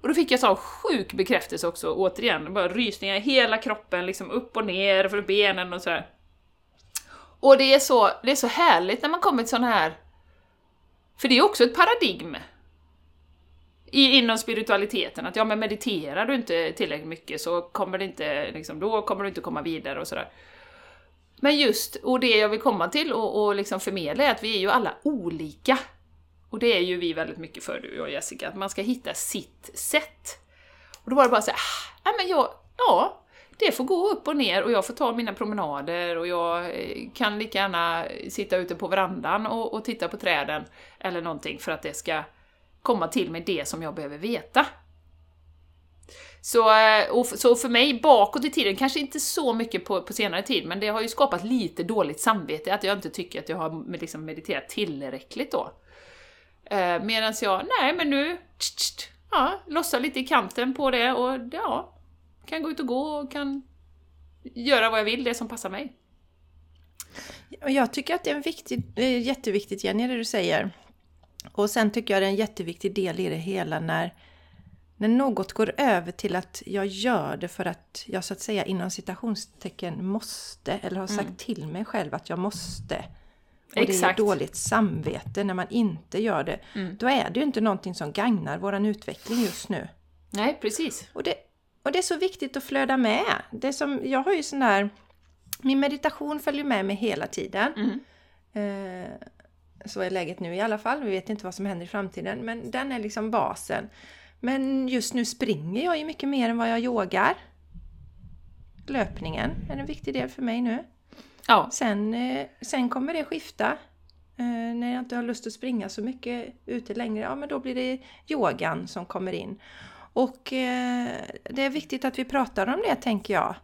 S1: Och då fick jag så sjuk bekräftelse också, återigen, bara rysningar i hela kroppen, liksom upp och ner för benen och sådär. Och det är, så, det är så härligt när man kommer till sådana här... För det är också ett paradigm i, inom spiritualiteten, att ja men mediterar du inte tillräckligt mycket så kommer det inte, liksom, då kommer du inte komma vidare och sådär. Men just, och det jag vill komma till och, och liksom förmedla är att vi är ju alla olika. Och det är ju vi väldigt mycket för, du och Jessica, att man ska hitta sitt sätt. Och då var det bara såhär, ah, men jag, ja, det får gå upp och ner och jag får ta mina promenader och jag eh, kan lika gärna sitta ute på verandan och, och titta på träden eller någonting för att det ska komma till mig det som jag behöver veta. Så, eh, och så för mig bakåt i tiden, kanske inte så mycket på, på senare tid, men det har ju skapat lite dåligt samvete att jag inte tycker att jag har liksom mediterat tillräckligt då. Eh, Medan jag, nej men nu, tsch, tsch, ja, lossar lite i kanten på det och ja, kan gå ut och gå och kan göra vad jag vill, det som passar mig.
S2: Jag tycker att det är en viktig, jätteviktigt Jenny, det du säger. Och sen tycker jag det är en jätteviktig del i det hela när, när något går över till att jag gör det för att jag så att säga inom citationstecken måste eller har sagt mm. till mig själv att jag måste. Och Exakt. det är dåligt samvete när man inte gör det. Mm. Då är det ju inte någonting som gagnar våran utveckling just nu.
S1: Nej, precis.
S2: Och det, och det är så viktigt att flöda med. Det som, jag har ju sån där... Min meditation följer med mig hela tiden. Mm. Eh, så är läget nu i alla fall. Vi vet inte vad som händer i framtiden, men den är liksom basen. Men just nu springer jag ju mycket mer än vad jag yogar. Löpningen är en viktig del för mig nu. Ja. Sen, eh, sen kommer det skifta. Eh, när jag inte har lust att springa så mycket ute längre, ja men då blir det yogan som kommer in. Och eh, det är viktigt att vi pratar om det tänker jag.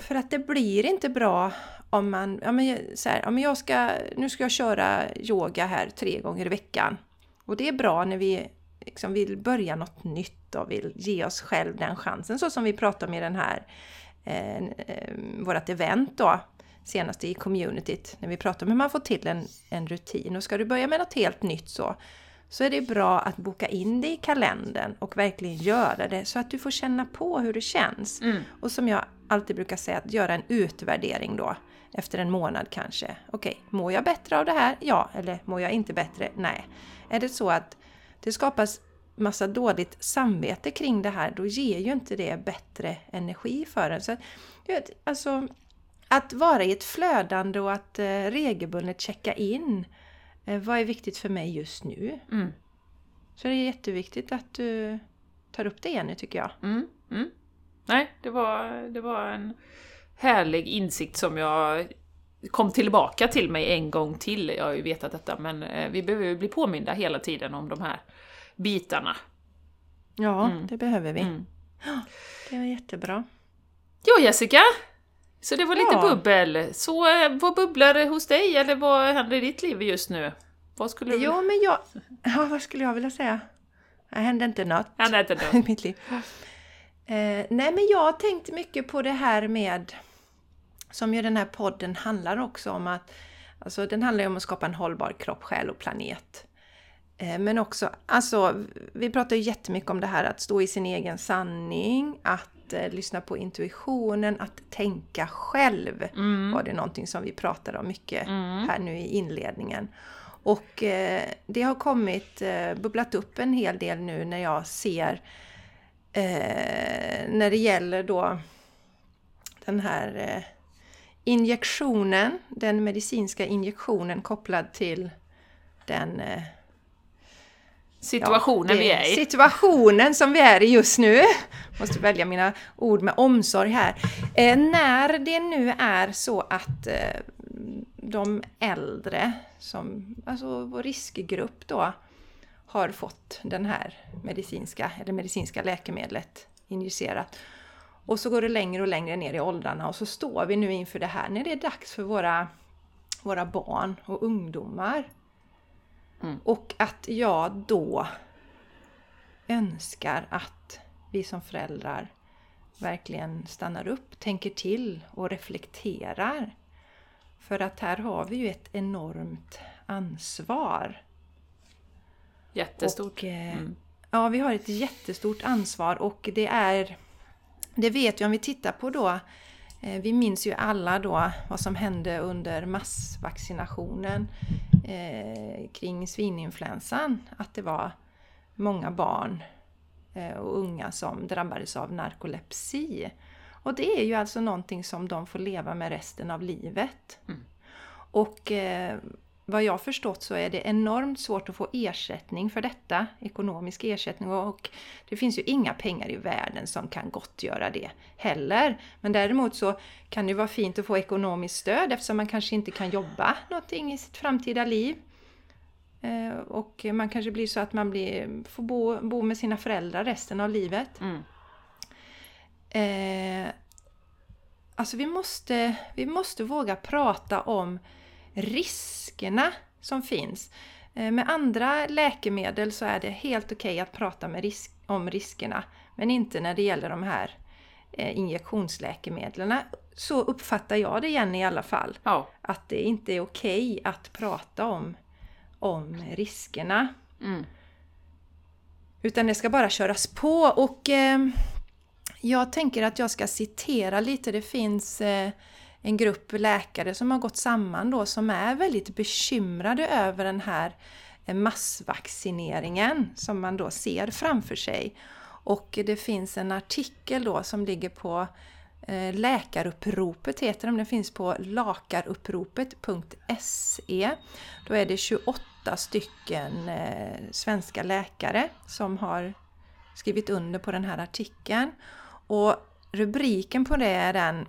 S2: För att det blir inte bra om man, ja men så här, ja men jag ska, nu ska jag köra yoga här tre gånger i veckan. Och det är bra när vi liksom vill börja något nytt och vill ge oss själv den chansen, så som vi pratade om i den här, eh, eh vårat event då, senast i communityt, när vi pratade om hur man får till en, en rutin. Och ska du börja med något helt nytt så, så är det bra att boka in det i kalendern och verkligen göra det så att du får känna på hur det känns. Mm. Och som jag alltid brukar säga, att göra en utvärdering då efter en månad kanske. Okej, okay, mår jag bättre av det här? Ja. Eller mår jag inte bättre? Nej. Är det så att det skapas massa dåligt samvete kring det här, då ger ju inte det bättre energi för en. Så, alltså, att vara i ett flödande och att eh, regelbundet checka in. Eh, vad är viktigt för mig just nu? Mm. Så det är jätteviktigt att du tar upp det Jenny, tycker jag.
S1: Mm. Mm. Nej, det var, det var en härlig insikt som jag kom tillbaka till mig en gång till. Jag har ju vetat detta, men eh, vi behöver ju bli påminda hela tiden om de här bitarna.
S2: Ja,
S1: Mm.
S2: det behöver vi.
S1: Mm.
S2: Det var jättebra.
S1: Ja, Jessica! Så det var lite
S2: Ja.
S1: bubbel. Så eh, vad bubblar det hos dig, eller vad händer i ditt liv just nu? Vad skulle du...
S2: Jo, men jag... Ja, vad skulle jag vilja säga? Det hände inte något
S1: nej, inte
S2: i mitt liv. Eh, nej, men jag har tänkt mycket på det här med, som ju den här podden handlar också om att, alltså den handlar ju om att skapa en hållbar kropp, själ och planet. Eh, men också, alltså vi pratar ju jättemycket om det här att stå i sin egen sanning, att eh, lyssna på intuitionen, att tänka själv.
S1: Mm.
S2: Var det någonting som vi pratade om mycket
S1: Mm.
S2: här nu i inledningen. Och eh, det har kommit, eh, bubblat upp en hel del nu när jag ser eh, när det gäller då den här eh, injektionen, den medicinska injektionen kopplad till den eh,
S1: Situationen
S2: det-
S1: vi är i.
S2: Situationen som vi är i just nu. Måste välja mina ord med omsorg här. Eh, när det nu är så att eh, de äldre, som, alltså vår riskgrupp då, har fått den här medicinska, eller medicinska läkemedlet injicerat. Och så går det längre och längre ner i åldrarna och så står vi nu inför det här när det är dags för våra, våra barn och ungdomar.
S1: Mm.
S2: Och att jag då önskar att vi som föräldrar verkligen stannar upp, tänker till och reflekterar. För att här har vi ju ett enormt ansvar.
S1: Jättestort.
S2: Och, eh,
S1: Mm.
S2: Ja, vi har ett jättestort ansvar och det är... Det vet vi om vi tittar på då... eh, Vi minns ju alla då vad som hände under massvaccinationen eh, kring svininfluensan. Att det var många barn eh, och unga som drabbades av narkolepsi. Och det är ju alltså någonting som de får leva med resten av livet.
S1: Mm.
S2: Och eh, vad jag förstått så är det enormt svårt att få ersättning för detta, ekonomisk ersättning och det finns ju inga pengar i världen som kan gottgöra det heller. Men däremot så kan det vara fint att få ekonomiskt stöd eftersom man kanske inte kan jobba någonting i sitt framtida liv. Eh, Och man kanske blir så att man blir, får bo, bo med sina föräldrar resten av livet.
S1: Mm.
S2: Eh, alltså vi måste, vi måste våga prata om riskerna som finns. Eh, med andra läkemedel så är det helt okej att prata med risk, om riskerna. Men inte när det gäller de här eh, injektionsläkemedlen. Så uppfattar jag det igen i alla fall.
S1: Ja.
S2: Att det inte är okej att prata om, om riskerna.
S1: Mm.
S2: Utan det ska bara köras på och eh, jag tänker att jag ska citera lite. Det finns eh, en grupp läkare som har gått samman då som är väldigt bekymrade över den här eh, massvaccineringen som man då ser framför sig. Och det finns en artikel då som ligger på eh, Läkaruppropet heter den, den finns på lakaruppropet.se. Då är det 28 stycken eh, svenska läkare som har skrivit under på den här artikeln. Och rubriken på det är den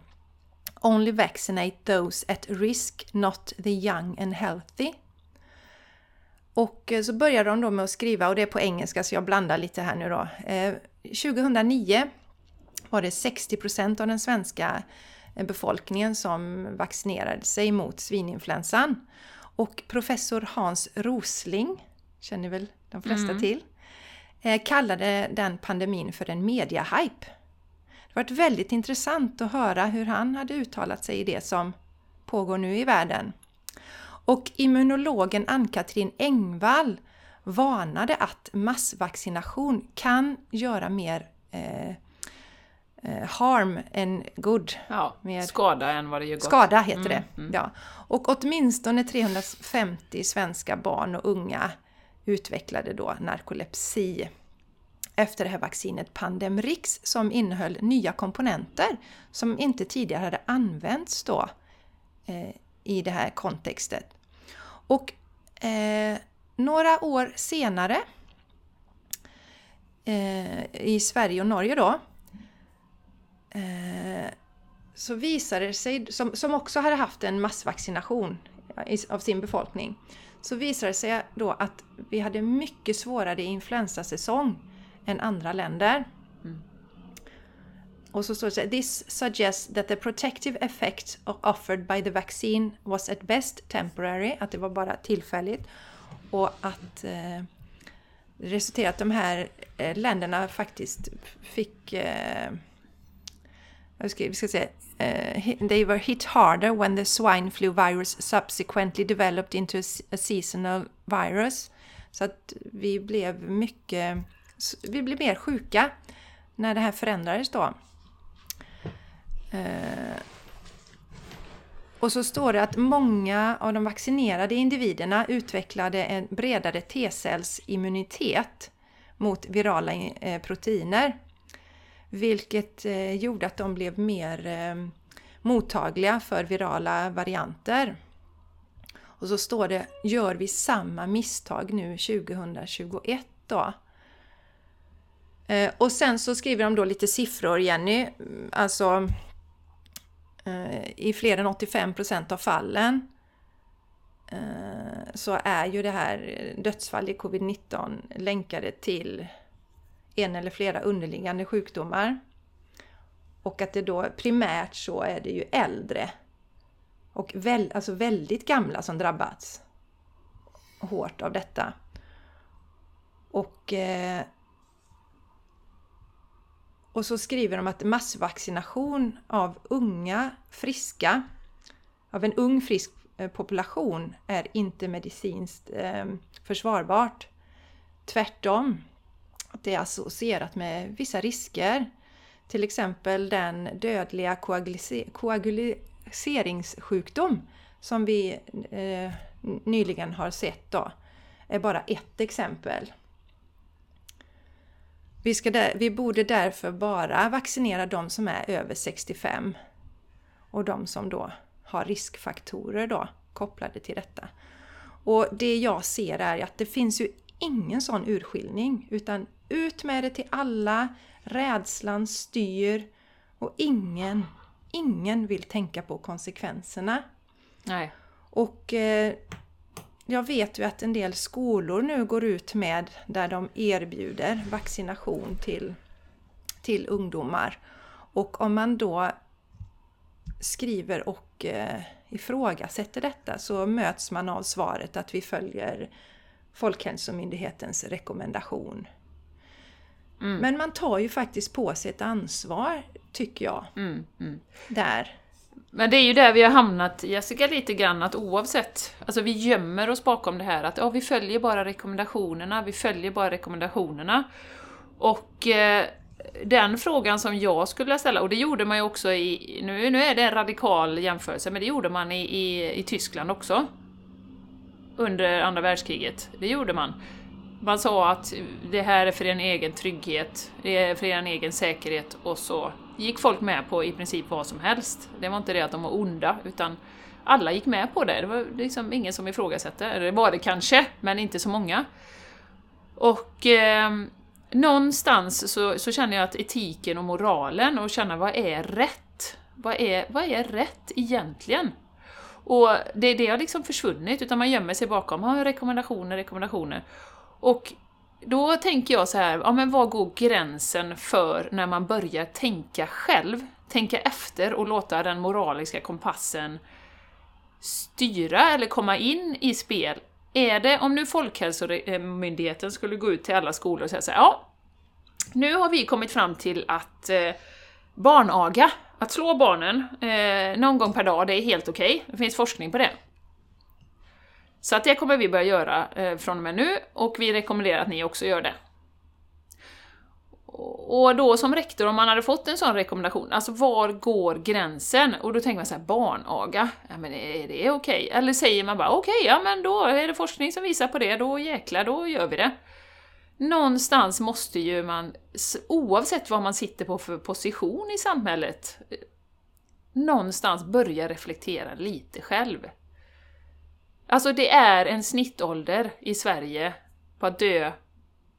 S2: Only vaccinate those at risk, not the young and healthy. Och eh, så börjar de då med att skriva, och det är på engelska så jag blandar lite här nu då. Eh, 2009 var det 60% av den svenska eh, befolkningen som vaccinerade sig mot svininfluensan. Och professor Hans Rosling, känner väl de flesta
S1: Mm.
S2: till, eh, kallade den pandemin för en mediahype. Det varit väldigt intressant att höra hur han hade uttalat sig i det som pågår nu i världen. Och immunologen Ann-Katrin Engvall varnade att massvaccination kan göra mer eh, eh, harm än good.
S1: ja.
S2: Med-
S1: Skada än vad det gör gott.
S2: Skada heter
S1: Mm,
S2: det.
S1: mm.
S2: Ja. Och åtminstone 350 svenska barn och unga utvecklade då narkolepsi efter det här vaccinet Pandemrix som innehöll nya komponenter som inte tidigare hade använts då eh, i det här kontextet. Och eh, några år senare eh, i Sverige och Norge då eh, så visade det sig, som, som också hade haft en massvaccination av sin befolkning, så visade det sig då att vi hade mycket svårare influensasäsong än andra länder. Mm. Och så står det This suggests that the protective effect offered by the vaccine was at best temporary, att det var bara tillfälligt. Och att eh, det resulterade att de här eh, länderna faktiskt fick eh, vi ska säga, uh, they were hit harder when the swine flu virus subsequently developed into a seasonal virus. Så att vi blev mycket, vi blev mer sjuka när det här förändrades då. Eh, och så står det att många av de vaccinerade individerna utvecklade en bredare T-cellsimmunitet mot virala eh, proteiner. Vilket eh, gjorde att de blev mer mottagliga för virala varianter. Och så står det, gör vi samma misstag nu 2021 då? Eh, och sen så skriver de då lite siffror, Jenny. Mm, alltså eh, i fler än 85% av fallen eh, så är ju det här dödsfall i covid-19 länkade till en eller flera underliggande sjukdomar. Och att det då primärt så är det ju äldre och väl, alltså väldigt gamla som drabbats hårt av detta. Och, eh, och så skriver de att massvaccination av unga friska, av en ung frisk eh, population är inte medicinskt eh, försvarbart. Tvärtom det är associerat med vissa risker. Till exempel den dödliga koaguliseringssjukdom som vi eh, nyligen har sett då, är bara ett exempel. Vi, ska där, vi borde därför bara vaccinera de som är över 65 och de som då har riskfaktorer då kopplade till detta. Och det jag ser är att det finns ju ingen sån urskiljning utan ut med det till alla, rädslan styr och ingen, ingen vill tänka på konsekvenserna.
S1: Nej.
S2: Och eh, jag vet ju att en del skolor nu går ut med där de erbjuder vaccination till, till ungdomar. Och om man då skriver och eh, ifrågasätter detta så möts man av svaret att vi följer Folkhälsomyndighetens rekommendation. Mm. Men man tar ju faktiskt på sig ett ansvar, tycker jag. Mm, mm. Där.
S1: Men det är ju där vi har hamnat, Jessica, lite grann att oavsett, alltså vi gömmer oss bakom det här att ja, vi följer bara rekommendationerna, vi följer bara rekommendationerna. Och eh, den frågan som jag skulle ställa, och det gjorde man ju också i, nu, nu är det en radikal jämförelse, men det gjorde man i, i, i Tyskland också. Under andra världskriget, det gjorde man. Man sa att det här är för en egen trygghet, det är för en egen säkerhet och så gick folk med på i princip vad som helst. Det var inte det att de var onda, utan alla gick med på det. Det var liksom ingen som ifrågasatte. Eller det var det kanske, men inte så många. Och eh, någonstans så, så känner jag att etiken och moralen och känna vad är rätt? Vad är, vad är rätt egentligen? Och det, det har liksom försvunnit, utan man gömmer sig bakom rekommendationer, rekommendationer. Och då tänker jag så här, ja men var går gränsen för när man börjar tänka själv? Tänka efter och låta den moraliska kompassen styra eller komma in i spel. Är det, om nu Folkhälsomyndigheten skulle gå ut till alla skolor och säga så här, ja, nu har vi kommit fram till att eh, barnaga, att slå barnen eh, någon gång per dag, det är helt okej. Okay. Det finns forskning på det. Så att det kommer vi börja göra eh, från och med nu, och vi rekommenderar att ni också gör det. Och då som rektor, om man hade fått en sån rekommendation, alltså var går gränsen? Och då tänker man så här, barnaga, ja men är det okej? Okay? Eller säger man bara okej, okay, ja men då är det forskning som visar på det, då jäklar, då gör vi det. Någonstans måste ju man, oavsett vad man sitter på för position i samhället, eh, någonstans börja reflektera lite själv. Alltså det är en snittålder i Sverige på att dö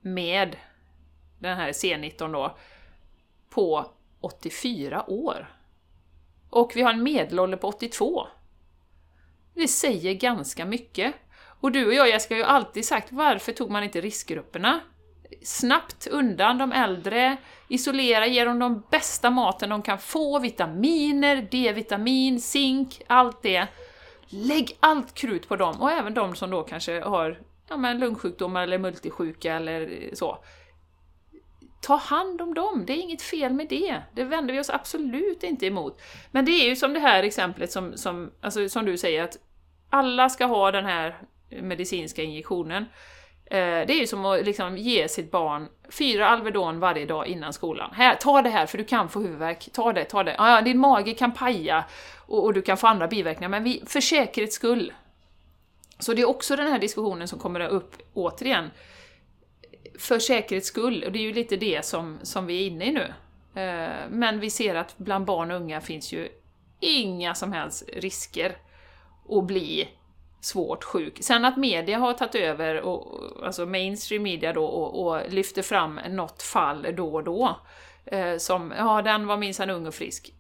S1: med den här C19 då, på 84 år. och vi har en medelålder på 82. Det säger ganska mycket. Och du och jag, Jessica, har ju alltid sagt varför tog man inte riskgrupperna? Snabbt undan de äldre, isolera, ge dem de bästa maten de kan få, vitaminer, D-vitamin, zink, allt det. Lägg allt krut på dem, och även de som då kanske har ja, men lungsjukdomar eller multisjuka eller så. Ta hand om dem, det är inget fel med det. Det vänder vi oss absolut inte emot. Men det är ju som det här exemplet som, som, alltså, som du säger, att alla ska ha den här medicinska injektionen. Eh, det är ju som att liksom ge sitt barn fyra Alvedon varje dag innan skolan. Här, ta det här för du kan få huvudvärk. Ta det, ta det. Ja, din mage kan paja och, och du kan få andra biverkningar, men vi, för säkerhets skull. Så det är också den här diskussionen som kommer upp återigen. För säkerhets skull, och det är ju lite det som, som vi är inne i nu. Eh, men vi ser att bland barn och unga finns ju inga som helst risker att bli svårt sjuk. Sen att media har tagit över, och, alltså mainstream media då, och, och lyfter fram något fall då och då. Eh, som, ja den var minsann ung och frisk.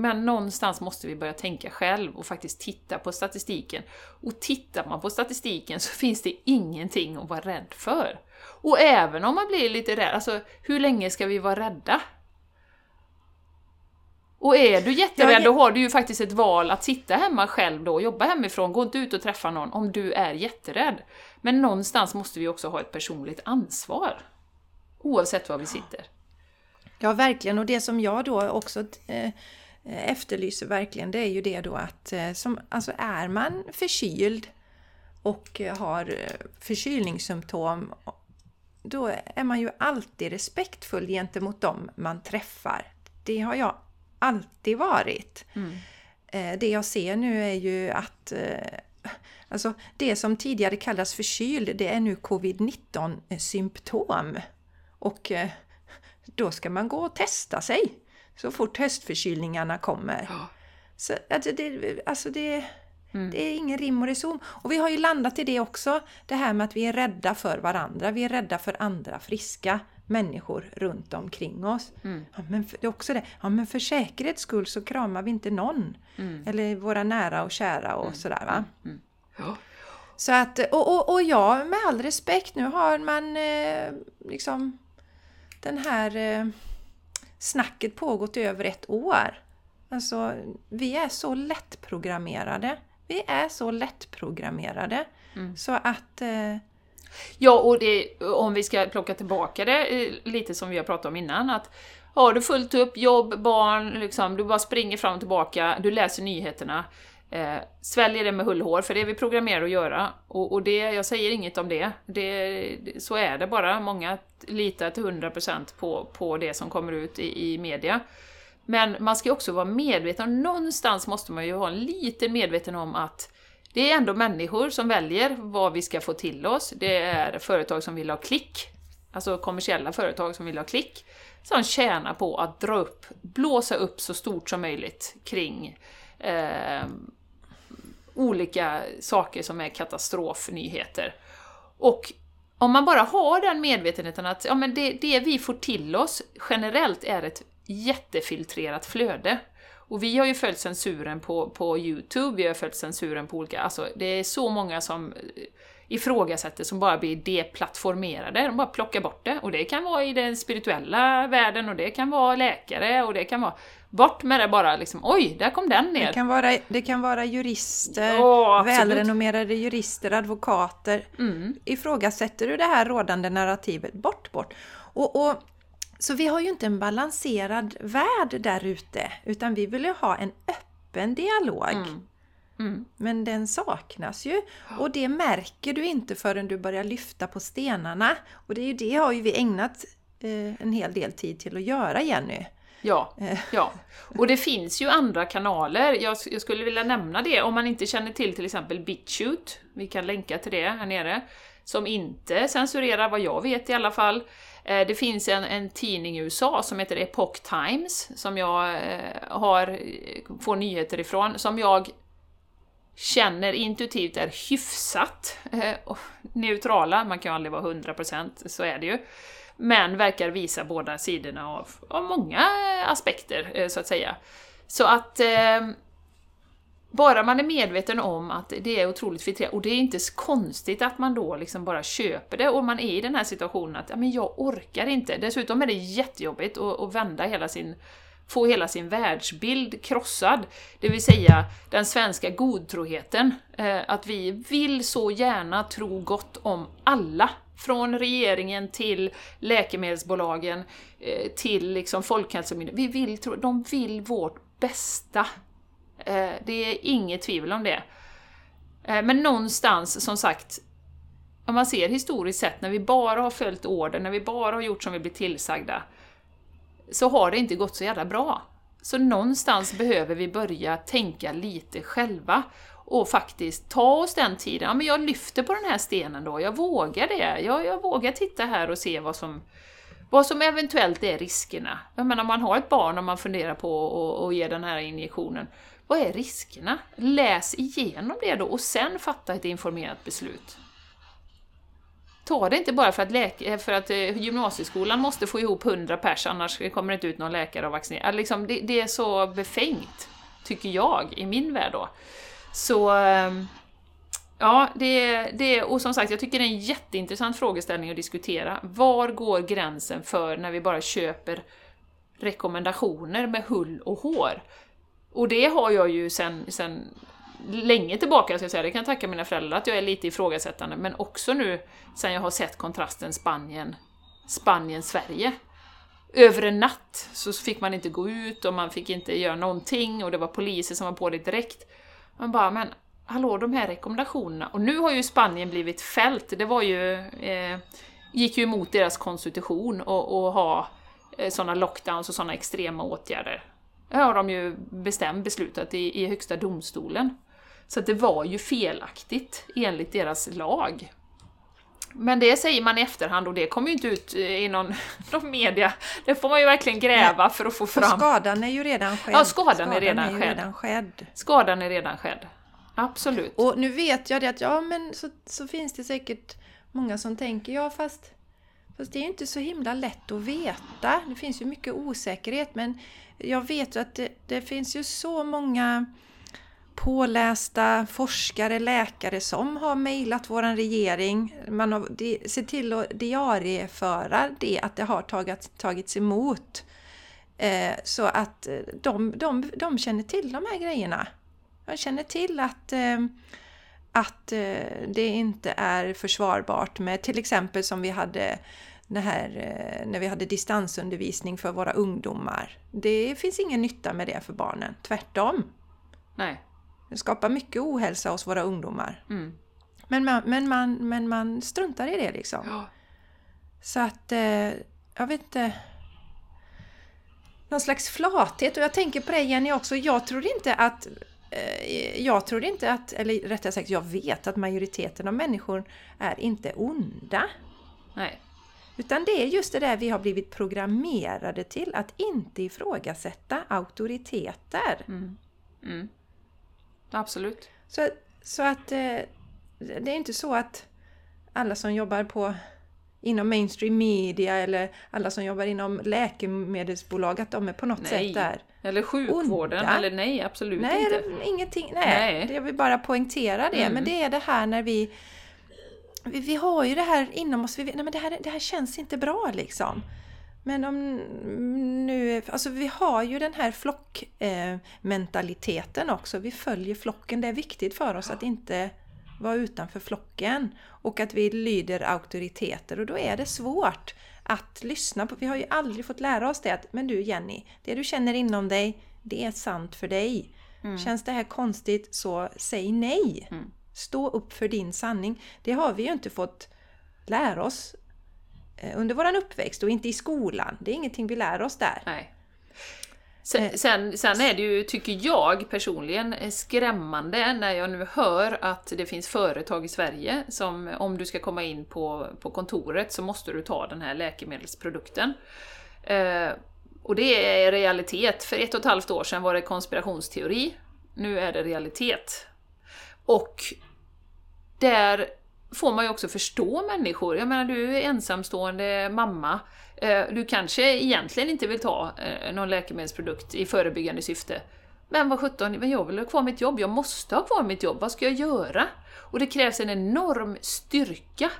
S1: Men någonstans måste vi börja tänka själv och faktiskt titta på statistiken. Och tittar man på statistiken så finns det ingenting att vara rädd för. Och även om man blir lite rädd, alltså hur länge ska vi vara rädda? Och är du jätterädd, då har du ju faktiskt ett val att sitta hemma själv då, jobba hemifrån, gå inte ut och träffa någon om du är jätterädd. Men någonstans måste vi också ha ett personligt ansvar. Oavsett var vi sitter.
S2: Ja, verkligen. Och det som jag då också eh, efterlyser verkligen, det är ju det då att eh, som, alltså är man förkyld och har eh, förkylningssymptom, då är man ju alltid respektfull gentemot dem man träffar. Det har jag alltid varit. Mm. Eh, det jag ser nu är ju att Alltså det som tidigare kallades förkyld, det är nu covid-19 symptom. Och då ska man gå och testa sig så fort höstförkylningarna kommer. Ja. Så, alltså det, alltså det, mm. det är ingen rim och reson. Och vi har ju landat i det också, det här med att vi är rädda för varandra. Vi är rädda för andra friska människor runt omkring oss. Mm. Ja, men för, det är också det, ja, men för säkerhets skull så kramar vi inte någon. Mm. Eller våra nära och kära och mm. sådär va. Mm. Mm. Ja. Så att, och, och, och ja, med all respekt, nu har man eh, liksom den här eh, snacket pågått i över ett år. Alltså, vi är så lättprogrammerade. Vi är så lättprogrammerade. Mm. Så att... Eh...
S1: Ja, och det, om vi ska plocka tillbaka det eh, lite som vi har pratat om innan, att har du fullt upp, jobb, barn, liksom, du bara springer fram och tillbaka, du läser nyheterna, eh, sväljer det med hull hår, för det är vi programmerade att göra. Och, och det, jag säger inget om det. det. Så är det bara. Många litar till 100% på, på det som kommer ut i, i media. Men man ska också vara medveten, någonstans måste man ju ha en liten medveten om att det är ändå människor som väljer vad vi ska få till oss. Det är företag som vill ha klick, alltså kommersiella företag som vill ha klick, som tjänar på att dra upp, blåsa upp så stort som möjligt kring eh, olika saker som är katastrofnyheter. Och om man bara har den medvetenheten att ja, men det, det vi får till oss generellt är ett jättefiltrerat flöde. Och vi har ju följt censuren på, på Youtube, vi har följt censuren på olika... Alltså det är så många som eh, ifrågasätter som bara blir deplattformerade, de bara plockar bort det. Och det kan vara i den spirituella världen och det kan vara läkare och det kan vara... Bort med det bara liksom, oj, där kom den ner!
S2: Det kan vara, det kan vara jurister, oh, välrenommerade jurister, advokater. Mm. Ifrågasätter du det här rådande narrativet, bort, bort! Och, och, så vi har ju inte en balanserad värld där ute, utan vi vill ju ha en öppen dialog. Mm. Mm. Men den saknas ju och det märker du inte förrän du börjar lyfta på stenarna. Och det är ju det har ju vi ägnat eh, en hel del tid till att göra Jenny.
S1: Ja, eh. ja. Och det finns ju andra kanaler. Jag, jag, skulle vilja nämna det om man inte känner till till exempel BitChute. Vi kan länka till det här nere. Som inte censurerar, vad jag vet i alla fall. Eh, det finns en, en tidning i USA som heter Epoch Times, som jag har, får nyheter ifrån, som jag känner intuitivt är hyfsat eh, neutrala, man kan ju aldrig vara 100%, så är det ju. Men verkar visa båda sidorna av, av många aspekter, eh, så att säga. Så att eh, bara man är medveten om att det är otroligt filtrerat, och det är inte så konstigt att man då liksom bara köper det och man är i den här situationen att ja, men jag orkar inte. Dessutom är det jättejobbigt att, att vända hela sin få hela sin världsbild krossad. Det vill säga den svenska godtroheten. Eh, att vi vill så gärna tro gott om alla. Från regeringen till läkemedelsbolagen eh, till liksom Folkhälsomyndigheten. Vi vill tro, de vill vårt bästa. Eh, det är inget tvivel om det. Eh, men någonstans, som sagt, om man ser historiskt sett, när vi bara har följt order, när vi bara har gjort som vi blir tillsagda, så har det inte gått så jävla bra. Så någonstans behöver vi börja tänka lite själva och faktiskt ta oss den tiden. Ja, men jag lyfter på den här stenen då, jag vågar det. Jag, jag vågar titta här och se vad som, vad som eventuellt är riskerna. Jag menar, om man har ett barn och man funderar på att ge den här injektionen, vad är riskerna? Läs igenom det då och sen fatta ett informerat beslut ta det inte bara för att, läka, eh, för att eh, gymnasieskolan måste få ihop 100 pers, annars kommer det inte ut någon läkare och vaccinera. Liksom, det, det, är så befängt, tycker jag, i min värld då. Så... Ehm, ja, det, det, och som sagt, jag tycker det är en jätteintressant frågeställning att diskutera. Var går gränsen för när vi bara köper rekommendationer med hull och hår? Och det har jag ju sen, sen länge tillbaka, ska jag säga, det kan jag tacka mina föräldrar att jag är lite ifrågasättande, men också nu sen jag har sett kontrasten Spanien, Spanien-Sverige. Över en natt så fick man inte gå ut och man fick inte göra någonting och det var poliser som var på det direkt. Man bara, men hallå, de här rekommendationerna. Och nu har ju Spanien blivit fällt, det var ju... Eh, gick ju emot deras konstitution och, och ha eh, sådana lockdowns och sådana extrema åtgärder. Det har de ju bestämt beslutat i, i högsta domstolen. Så det var ju felaktigt enligt deras lag. Men det säger man i efterhand och det kommer ju inte ut i någon, någon media. Det får man ju verkligen gräva Nej. för att få fram. Och
S2: skadan är ju redan skedd.
S1: Ja, skadan, skadan är, redan,
S2: är
S1: skedd.
S2: redan skedd.
S1: Skadan är redan skedd. Absolut.
S2: Och nu vet jag det att ja, men så, så finns det säkert många som tänker ja, fast, fast det är ju inte så himla lätt att veta. Det finns ju mycket osäkerhet, men jag vet ju att det, det finns ju så många pålästa forskare, läkare som har mejlat våran regering. Man har sett till att diarieföra det, att det har tagit, tagits emot. Eh, så att eh, de, de, de känner till de här grejerna. De känner till att, eh, att eh, det inte är försvarbart med till exempel som vi hade det här, eh, när vi hade distansundervisning för våra ungdomar. Det finns ingen nytta med det för barnen, tvärtom.
S1: Nej.
S2: Det skapar mycket ohälsa hos våra ungdomar.
S1: Mm.
S2: Men, man, men, man, men man struntar i det liksom.
S1: Ja.
S2: Så att, eh, jag vet inte. Någon slags flathet. Och jag tänker på det Jenny också. Jag tror inte att eh, jag tror inte att, eller rättare sagt jag vet att majoriteten av människor är inte onda.
S1: Nej.
S2: Utan det är just det där vi har blivit programmerade till, att inte ifrågasätta auktoriteter.
S1: Mm. Mm. Absolut.
S2: Så, så att eh, det är inte så att alla som jobbar på inom mainstream media eller alla som jobbar inom läkemedelsbolag, att de är på något nej. sätt där
S1: Eller sjukvården, onda. eller nej, absolut
S2: nej,
S1: inte.
S2: Ingenting, nej, nej. Jag vill bara poängtera det, mm. men det är det här när vi, vi Vi har ju det här inom oss, vi, nej men det här, det här känns inte bra liksom. Men om nu, alltså vi har ju den här flockmentaliteten eh, också. Vi följer flocken. Det är viktigt för oss att inte vara utanför flocken och att vi lyder auktoriteter och då är det svårt att lyssna på. Vi har ju aldrig fått lära oss det att, men du Jenny, det du känner inom dig, det är sant för dig. Mm. Känns det här konstigt så säg nej. Mm. Stå upp för din sanning. Det har vi ju inte fått lära oss under våran uppväxt och inte i skolan. Det är ingenting vi lär oss där.
S1: Nej. Sen, eh. sen, sen, är det ju, tycker jag personligen, eh, skrämmande när jag nu hör att det finns företag i Sverige som, om du ska komma in på, på kontoret så måste du ta den här läkemedelsprodukten. Eh, och det är realitet. För ett och ett halvt år sedan var det konspirationsteori. Nu är det realitet. Och där får man ju också förstå människor. Jag menar, du är ensamstående mamma. Eh, du kanske egentligen inte vill ta eh, någon läkemedelsprodukt i förebyggande syfte. Men vad sjutton, men jag vill ha kvar mitt jobb, jag måste ha kvar mitt jobb, vad ska jag göra? Och det krävs en enorm styrka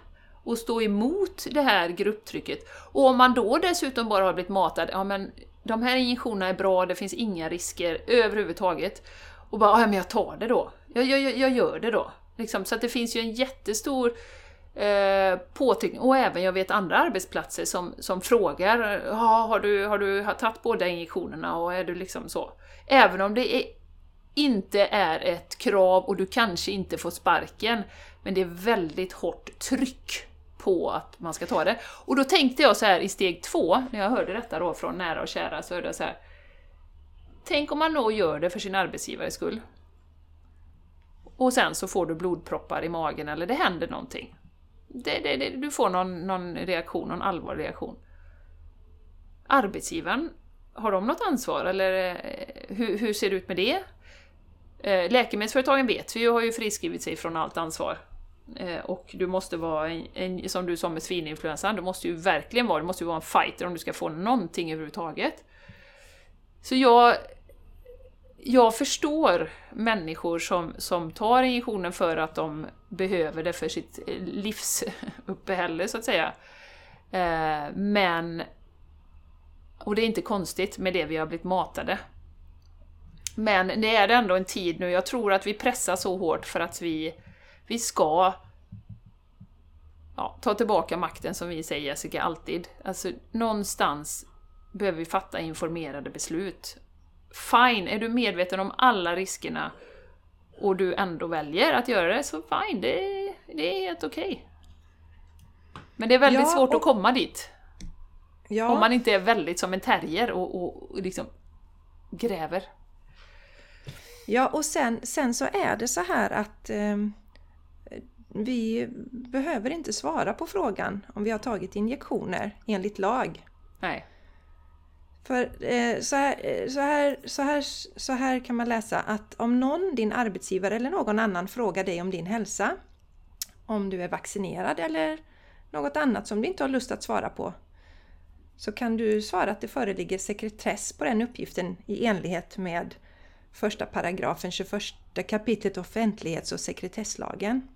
S1: att stå emot det här grupptrycket. Och om man då dessutom bara har blivit matad, ja men de här injektionerna är bra, det finns inga risker överhuvudtaget. Och bara, ja men jag tar det då. Jag, jag, jag gör det då. Liksom, så att det finns ju en jättestor eh, påtryckning. Och även jag vet andra arbetsplatser som, som frågar, ja, har du, har du tagit båda injektionerna och är du liksom så. Även om det är, inte är ett krav och du kanske inte får sparken, men det är väldigt hårt tryck på att man ska ta det. Och då tänkte jag så här i steg två, när jag hörde detta då från nära och kära, så hörde jag så här. Tänk om man då gör det för sin arbetsgivares skull. Och sen så får du blodproppar i magen eller det händer någonting. Det, det, det, du får någon, någon reaktion, någon allvarlig reaktion. Arbetsgivaren, har de något ansvar eller eh, hur, hur ser det ut med det? Eh, läkemedelsföretagen vet vi ju, har ju friskrivit sig från allt ansvar. Eh, och du måste vara, en, en, som du sa med svininfluensan, du måste ju verkligen vara, du måste ju vara en fighter om du ska få någonting överhuvudtaget. Så jag, jag förstår människor som, som tar injektionen för att de behöver det för sitt eh, livsuppehälle, så att säga. Eh, men... Och det är inte konstigt med det vi har blivit matade. Men det är ändå en tid nu, jag tror att vi pressar så hårt för att vi, vi ska ja, ta tillbaka makten som vi säger Jessica alltid. Alltså någonstans behöver vi fatta informerade beslut. Fine, är du medveten om alla riskerna och du ändå väljer att göra det, så fine, det, det är helt okej. Okay. Men det är väldigt ja, svårt och... att komma dit. Ja. Om man inte är väldigt som en terrier och, och, och liksom gräver.
S2: Ja, och sen, sen så är det så här att eh, vi behöver inte svara på frågan om vi har tagit injektioner enligt lag.
S1: Nej.
S2: För eh, så, här, eh, så, här, så, här, så här kan man läsa att om någon, din arbetsgivare eller någon annan frågar dig om din hälsa, om du är vaccinerad eller något annat som du inte har lust att svara på, så kan du svara att det föreligger sekretess på den uppgiften i enlighet med första paragrafen 21 kapitlet offentlighets och sekretesslagen.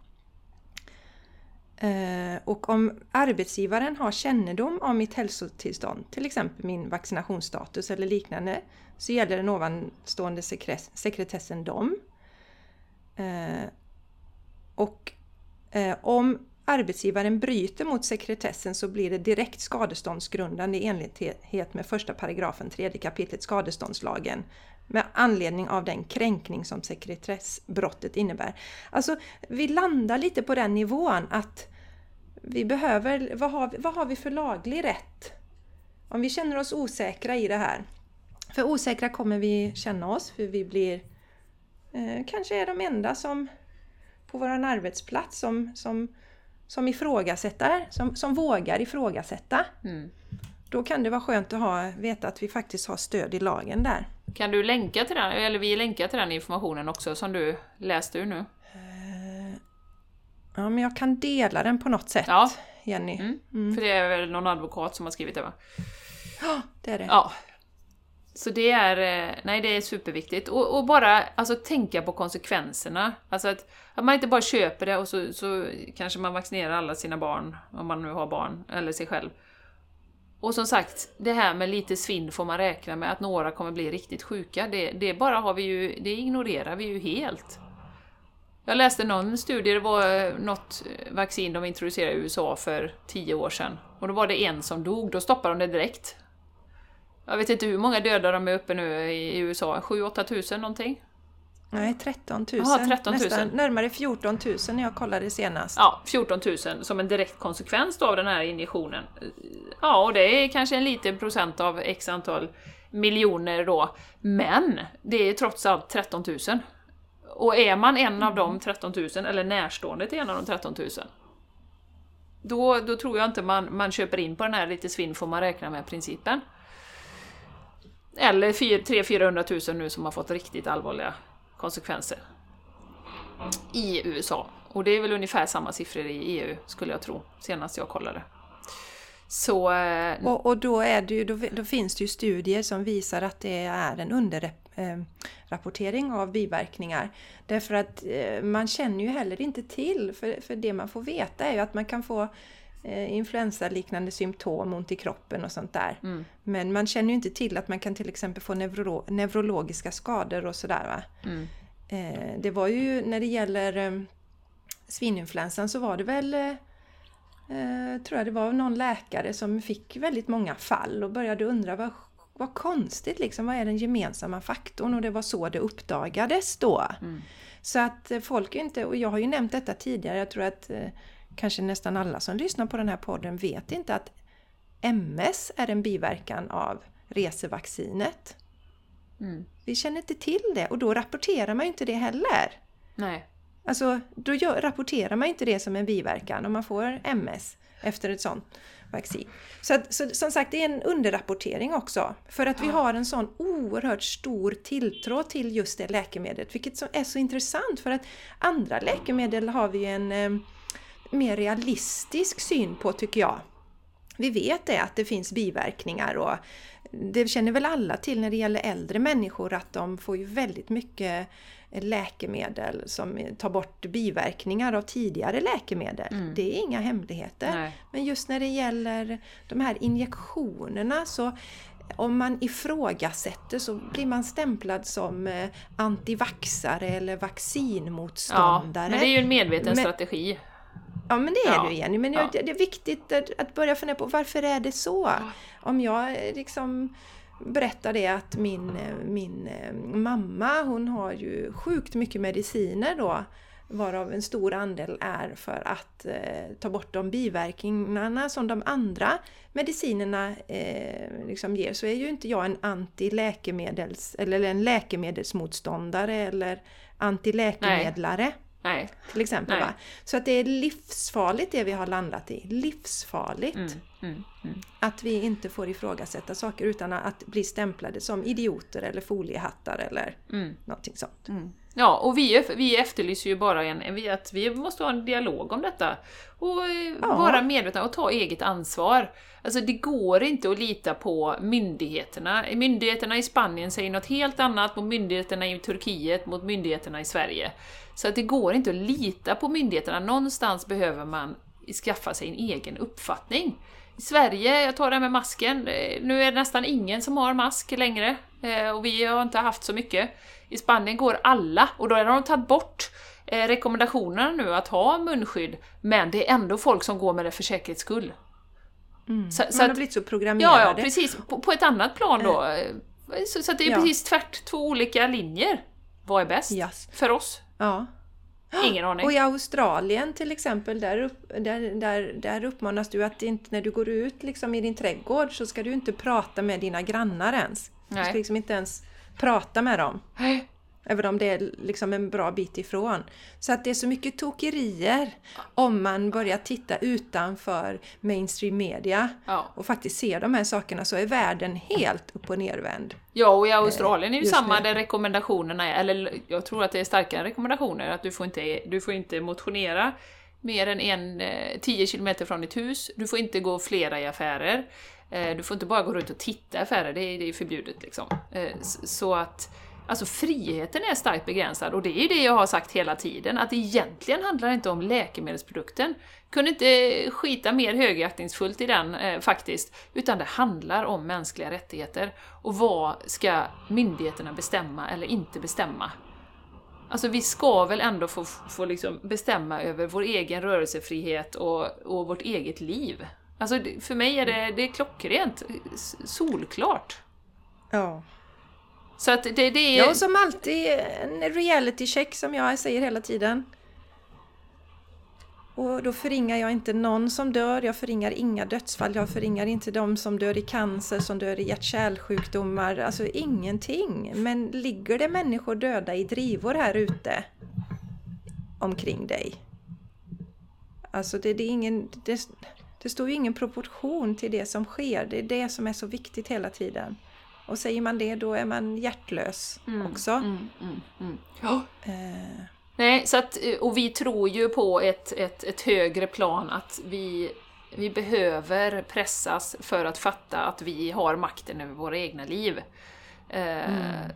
S2: Eh, och om arbetsgivaren har kännedom om mitt hälsotillstånd, till exempel min vaccinationsstatus eller liknande, så gäller den ovanstående sekretessen dem. Eh, och eh, om arbetsgivaren bryter mot sekretessen så blir det direkt skadeståndsgrundande i enlighet med första paragrafen tredje kapitlet skadeståndslagen med anledning av den kränkning som sekretessbrottet innebär. Alltså, vi landar lite på den nivån att vi behöver, vad har vi, vad har vi för laglig rätt? Om vi känner oss osäkra i det här. För osäkra kommer vi känna oss, för vi blir eh, kanske är de enda som på vår arbetsplats som, som, som ifrågasätter, som, som vågar ifrågasätta. Mm. Då kan det vara skönt att ha, veta att vi faktiskt har stöd i lagen där.
S1: Kan du länka till den, eller vi länkar till den informationen också som du läste ur nu?
S2: Eh, ja, men jag kan dela den på något sätt, ja. Jenny. Mm.
S1: Mm. För det är väl någon advokat som har skrivit det va?
S2: Ja, det är det.
S1: Ja. Så det är, eh, nej det är superviktigt. Och, och, bara alltså, tänka på konsekvenserna. Alltså att, att man inte bara köper det och så, så kanske man vaccinerar alla sina barn, om man nu har barn, eller sig själv. Och som sagt, det här med lite svinn får man räkna med att några kommer bli riktigt sjuka. Det, det bara har vi ju, det ignorerar vi ju helt. Jag läste någon studie, det var eh, något eh, vaccin de introducerade i USA för tio år sedan. Och då var det en som dog, då stoppade de det direkt. Jag vet inte hur många döda de är uppe nu i USA, 7-8 tusen någonting?
S2: Nej, 13 000.
S1: Aha, 13 000.
S2: Nästan närmare 14 000 när jag kollade senast.
S1: Ja, 14 000 som en direkt konsekvens av den här injektionen. Ja, och det är kanske en liten procent av x antal miljoner då. Men det är trots allt 13 000. Och är man en av de 13 000, eller närstående till en av de 13 000, då, då tror jag inte man, man köper in på den här lite svinn får man räkna med principen. Eller 300-400 000 nu som har fått riktigt allvarliga konsekvenser i USA. Och det är väl ungefär samma siffror i EU, skulle jag tro, senast jag kollade. Så... Eh,
S2: och, och då, är det ju, då, då finns det ju studier som visar att det är en underrapportering eh, av biverkningar. Därför att eh, man känner ju heller inte till, för, för det man får veta är ju att man kan få eh, influensaliknande symptom, ont i kroppen och sånt där.
S1: Mm.
S2: Men man känner ju inte till att man kan till exempel få neuro, neurologiska skador och sådär. Va?
S1: Mm.
S2: Eh, det var ju när det gäller eh, svininfluensan så var det väl eh, tror jag det var någon läkare som fick väldigt många fall och började undra vad, vad konstigt liksom, vad är den gemensamma faktorn? Och det var så det uppdagades då.
S1: Mm.
S2: Så att folk är inte, och jag har ju nämnt detta tidigare, jag tror att kanske nästan alla som lyssnar på den här podden vet inte att MS är en biverkan av resevaccinet.
S1: Mm.
S2: Vi känner inte till det och då rapporterar man ju inte det heller.
S1: Nej.
S2: Alltså, då gör, rapporterar man inte det som en biverkan om man får MS efter ett sånt vaccin. Så, att, så som sagt, det är en underrapportering också. För att vi har en sån oerhört stor tilltro till just det läkemedlet, vilket är så intressant för att andra läkemedel har vi en eh, mer realistisk syn på tycker jag. Vi vet det att det finns biverkningar och det känner väl alla till när det gäller äldre människor att de får ju väldigt mycket läkemedel som tar bort biverkningar av tidigare läkemedel. Det är inga hemligheter.
S1: Nej.
S2: Men just när det gäller de här injektionerna så om man ifrågasätter så blir man stämplad som eh, antivaxare eller
S1: Ja,
S2: vaccinmotståndare.
S1: men det är ju en medveten
S2: Men-
S1: strategi.
S2: Ja men det är
S1: Ja.
S2: ju Jenny, men
S1: Ja.
S2: det är viktigt att, att börja fundera på varför är det så? Om jag eh, liksom berättar det att min, eh, min eh, mamma hon har ju sjukt mycket mediciner då varav en stor andel är för att eh, ta bort de biverkningarna som de andra medicinerna eh, liksom ger så är ju inte jag en anti-läkemedels eller en läkemedelsmotståndare eller antiläkemedlare
S1: Nej.
S2: Till exempel.
S1: Nej.
S2: Va? Så att det är livsfarligt det vi har landat i. Livsfarligt
S1: Mm, mm, mm.
S2: att vi inte får ifrågasätta saker utan att bli stämplade som idioter eller foliehattar eller
S1: Mm.
S2: någonting sånt.
S1: Ja, och vi, vi efterlyser ju bara en, en, att vi måste ha en dialog om detta. Och eh,
S2: Ja.
S1: vara medvetna och ta eget ansvar. Alltså det går inte att lita på myndigheterna. Myndigheterna i Spanien säger något helt annat mot myndigheterna i Turkiet, mot myndigheterna i Sverige. Så att det går inte att lita på myndigheterna. Någonstans behöver man skaffa sig en egen uppfattning. I Sverige, jag tar det här med masken, eh, nu är det nästan ingen som har mask längre. eh, Och vi har inte haft så mycket. I Spanien går alla, och då har de tagit bort eh, rekommendationerna nu att ha munskydd, men det är ändå folk som går med det för säkerhets skull. Så, så
S2: Man har
S1: att,
S2: blivit så
S1: ja,
S2: programmerade.
S1: ja, precis. På, på ett annat plan då. eh, Så, så att det är
S2: Ja.
S1: precis tvärt, två olika linjer. Vad är bäst?
S2: Yes.
S1: För oss?
S2: Ja.
S1: Ingen aning.
S2: Och i Australien till exempel, där, upp, där, där, där uppmanas du att inte, när du går ut liksom i din trädgård så ska du inte prata med dina grannar ens. Du
S1: Nej.
S2: ska liksom inte ens prata med dem.
S1: Nej.
S2: Även om det är liksom en bra bit ifrån. Så att det är så mycket tokerier om man börjar titta utanför mainstream media
S1: Ja.
S2: och faktiskt ser de här sakerna så är världen helt upp och nervänd.
S1: Ja, och i Australien är ju samma
S2: nu.
S1: där rekommendationerna är, eller jag tror att det är starkare rekommendationer, att du får inte, du får inte motionera mer än en, eh, 10 kilometer från ditt hus, du får inte gå flera i affärer, eh, Eh, du får inte bara gå runt och titta i affärer, det är, förbjudet liksom. Eh, så att Alltså friheten är starkt begränsad och det är ju det jag har sagt hela tiden, att egentligen handlar det inte om läkemedelsprodukten. Kunde inte skita mer högaktningsfullt i den eh, faktiskt, utan det handlar om mänskliga rättigheter. Och vad ska myndigheterna bestämma eller inte bestämma? Alltså vi ska väl ändå få, få liksom bestämma över vår egen rörelsefrihet och, och vårt eget liv. Alltså för mig är det, det är klockrent, solklart.
S2: Ja.
S1: Så att det, det är...
S2: Ja, som alltid en reality check som jag säger hela tiden. Och då förringar jag inte någon som dör, jag förringar inga dödsfall, jag förringar inte de som dör i cancer, som dör i hjärt-kärlsjukdomar, alltså ingenting. Men ligger det människor döda i drivor här ute omkring dig? Alltså det, det är ingen... Det, det står ju ingen proportion till det som sker, det är det som är så viktigt hela tiden. Och säger man det, då är man hjärtlös också.
S1: Mm, mm, mm. Ja.
S2: Eh,
S1: Nej, så att, och vi tror ju på ett, ett, ett högre plan, att vi vi behöver pressas för att fatta att vi har makten över våra egna liv. Eh,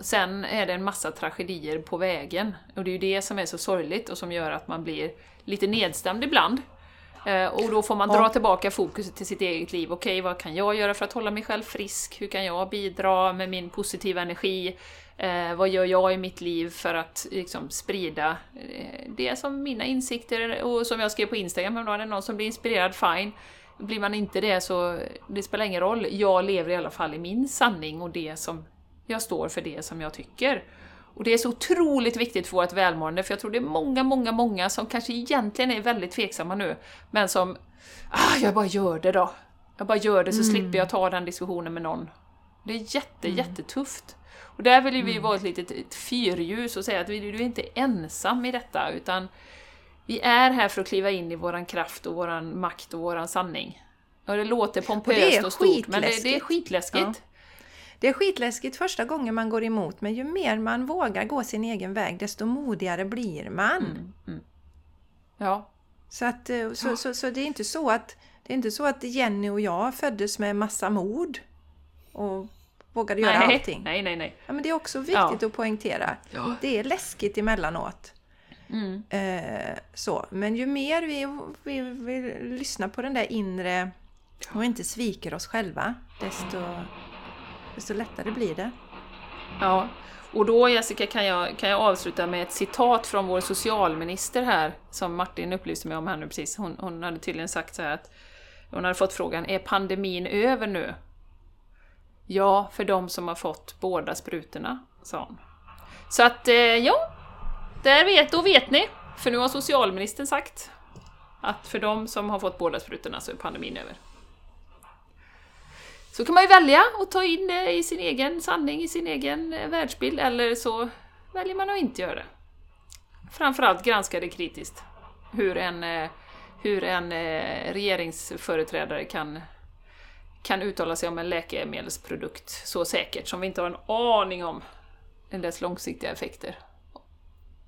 S1: Sen är det en massa tragedier på vägen och det är ju det som är så sorgligt och som gör att man blir lite nedstämd ibland. Eh, och då får man dra
S2: Ja.
S1: tillbaka fokuset till sitt eget liv. Okej, vad kan jag göra för att hålla mig själv frisk? Hur kan jag bidra med min positiva energi? Eh, vad gör jag i mitt liv för att liksom, sprida eh, det som mina insikter och som jag skrev på Instagram häromdagen, är någon som blir inspirerad, fine. Blir man inte det så det spelar ingen roll. Jag lever i alla fall i min sanning och det som jag står för det som jag tycker. Och det är så otroligt viktigt för vårt välmående, för jag tror det är många, många, många som kanske egentligen är väldigt tveksamma nu, men som ah, jag bara gör det då. Jag bara gör det så slipper jag ta den diskussionen med någon. Det är jätte, jättetufft. Och där vill ju vi vara ett litet ett fyrljus och säga att vi, du är inte ensam i detta, utan vi är här för att kliva in i våran kraft och våran makt och våran sanning. Och det låter pompöst och,
S2: är
S1: stort, men det, det är
S2: skitläskigt. Ja. Det är skitläskigt första gången man går emot, men ju mer man vågar gå sin egen väg, desto modigare blir man.
S1: Ja.
S2: Så, att, eh, så, så, så det är inte så att det är inte så att Jenny och jag föddes med massa mod och vågade göra
S1: nej,
S2: allting.
S1: nej, nej, nej.
S2: Ja, men det är också viktigt att poängtera.
S1: Ja.
S2: Det är läskigt emellanåt.
S1: Mm.
S2: Eh, så. Men ju mer vi, vi, vi lyssnar på den där inre och inte sviker oss själva, desto, desto lättare blir det.
S1: Ja, och då Jessica kan jag, kan jag avsluta med ett citat från vår socialminister här, som Martin upplyste mig om här nu precis. Hon, hon hade tydligen sagt så här att hon hade fått frågan, är pandemin över nu? Ja, för de som har fått båda sprutorna, sa hon. Så att, eh, ja, där vet, då vet ni, för nu har socialministern sagt att för de som har fått båda sprutorna så är pandemin över. Så kan man ju välja att ta in det i sin egen sanning, i sin egen eh, världsbild, eller så väljer man att inte göra det. Framförallt granska det kritiskt. Hur en, eh, hur en eh, regeringsföreträdare kan, kan uttala sig om en läkemedelsprodukt så säkert, som vi inte har en aning om dess långsiktiga effekter.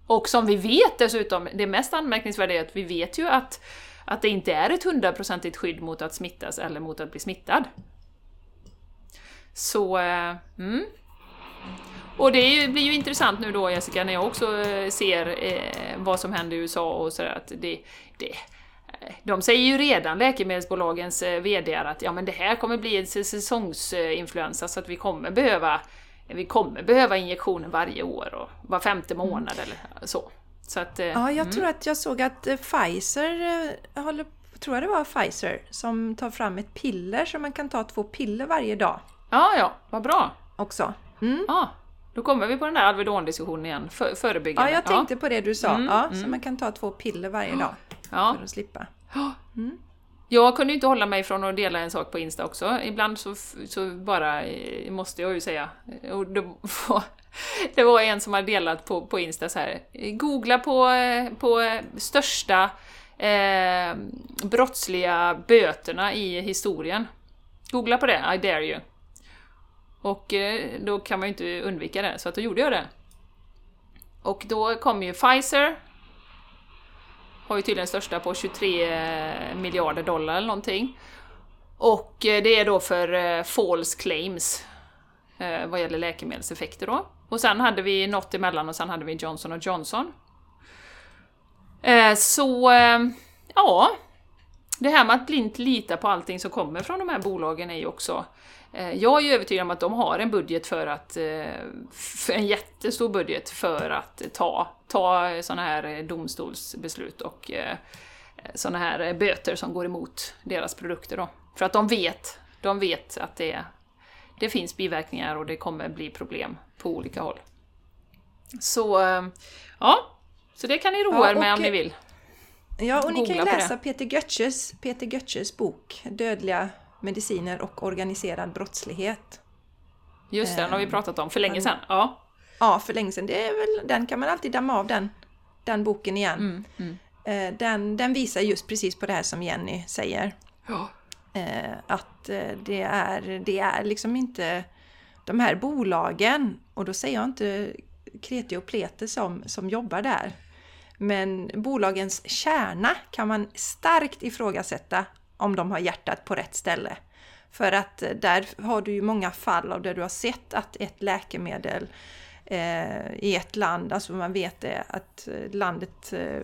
S1: Och som vi vet dessutom, det mest anmärkningsvärda är att vi vet ju att, att det inte är ett hundraprocentigt skydd mot att smittas eller mot att bli smittad. Så, eh, mm. Och det blir ju intressant nu då Jessica, när jag också eh, ser eh, vad som händer i USA och sådär att det, det eh, de säger ju redan, läkemedelsbolagens VD, att ja men det här kommer bli en säsongsinfluensa så att vi kommer behöva vi kommer behöva injektioner varje år och var femte månad eller så. så att,
S2: Ja, jag tror att jag såg att Pfizer, håller, tror jag det var Pfizer, som tar fram ett piller så man kan ta två piller varje dag
S1: ja, ja, vad bra!
S2: också. Mm.
S1: Ja, då kommer vi på den där Alvedon-diskussionen igen, för, förebyggande.
S2: Ja, jag tänkte på det du sa.
S1: Mm,
S2: ja, Så man kan ta två piller varje dag
S1: ja.
S2: för att slippa.
S1: Jag kunde inte hålla mig från att dela en sak på Insta också. Ibland så, så bara eh, måste jag ju säga. Och det, var, det var en som hade delat på, på Insta så här. Googla på, eh, på största eh, brottsliga böterna i historien. Googla på det, I dare you. Och eh, då kan man ju inte undvika det, så att då gjorde jag det. Och då kom ju Pfizer, har ju tydligen största på 23 eh, miljarder dollar eller någonting. Och eh, det är då för false claims vad gäller läkemedelseffekter då. Och sen hade vi något emellan och sen hade vi Johnson Johnson. Så, ja. Det här med att blint lita på allting som kommer från de här bolagen är ju också eh, Jag är övertygad om att de har en budget för att... eh, för En jättestor budget för att ta, ta såna här eh, domstolsbeslut och såna här böter som går emot deras produkter då. För att de vet, de vet att det, det finns biverkningar och det kommer bli problem på olika håll. Så, ja. Så det kan ni roa
S2: Ja,
S1: er med om ni vill.
S2: Ja, och ni kan ju
S1: Googla
S2: läsa Peter Götzes, Peter Götzes bok Dödliga mediciner och organiserad brottslighet.
S1: Just det, den har vi
S2: ehm,
S1: pratat om för länge sedan. Ja.
S2: Ja, för länge sedan. Det är väl, den kan man alltid damma av den, den boken igen.
S1: Mm, mm.
S2: Eh, Den, den visar just precis på det här som Jenny säger.
S1: ja.
S2: Eh, att eh, det är, det är liksom inte de här bolagen, och då säger jag inte kreti och plete som, som jobbar där, Men bolagens kärna kan man starkt ifrågasätta om de har hjärtat på rätt ställe. För att eh, där har du ju många fall av där du har sett att ett läkemedel eh, i ett land, alltså man vet det att eh, landet eh,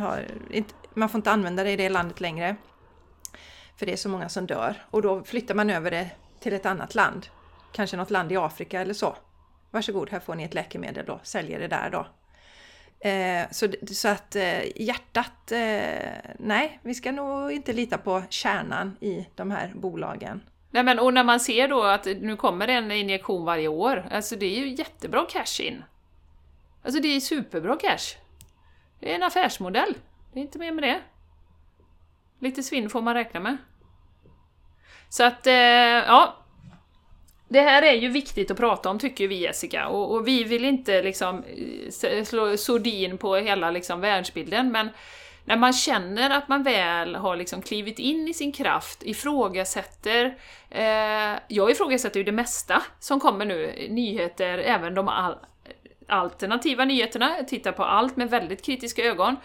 S2: har, inte, man får inte använda det i det landet längre. För det är så många som dör och då flyttar man över det till ett annat land. Kanske något land i Afrika eller så. Varsågod, här får ni ett läkemedel då, säljer det där då. Eh, så, så att eh, hjärtat, eh, nej, vi ska nog inte lita på kärnan i de här bolagen.
S1: Nej men och när man ser då att nu kommer en injektion varje år, alltså det är ju jättebra cash in. Alltså det är superbra cash. Det är en affärsmodell, det är inte mer med det. Lite svinn får man räkna med. Så att, eh, ja. Det här är ju viktigt att prata om tycker vi Jessica, och, och vi vill inte liksom eh, slå sordin på hela liksom världsbilden, men när man känner att man väl har liksom klivit in i sin kraft, ifrågasätter, eh, jag ifrågasätter ju det mesta som kommer nu, nyheter, även de all, alternativa nyheterna, jag tittar på allt med väldigt kritiska ögon,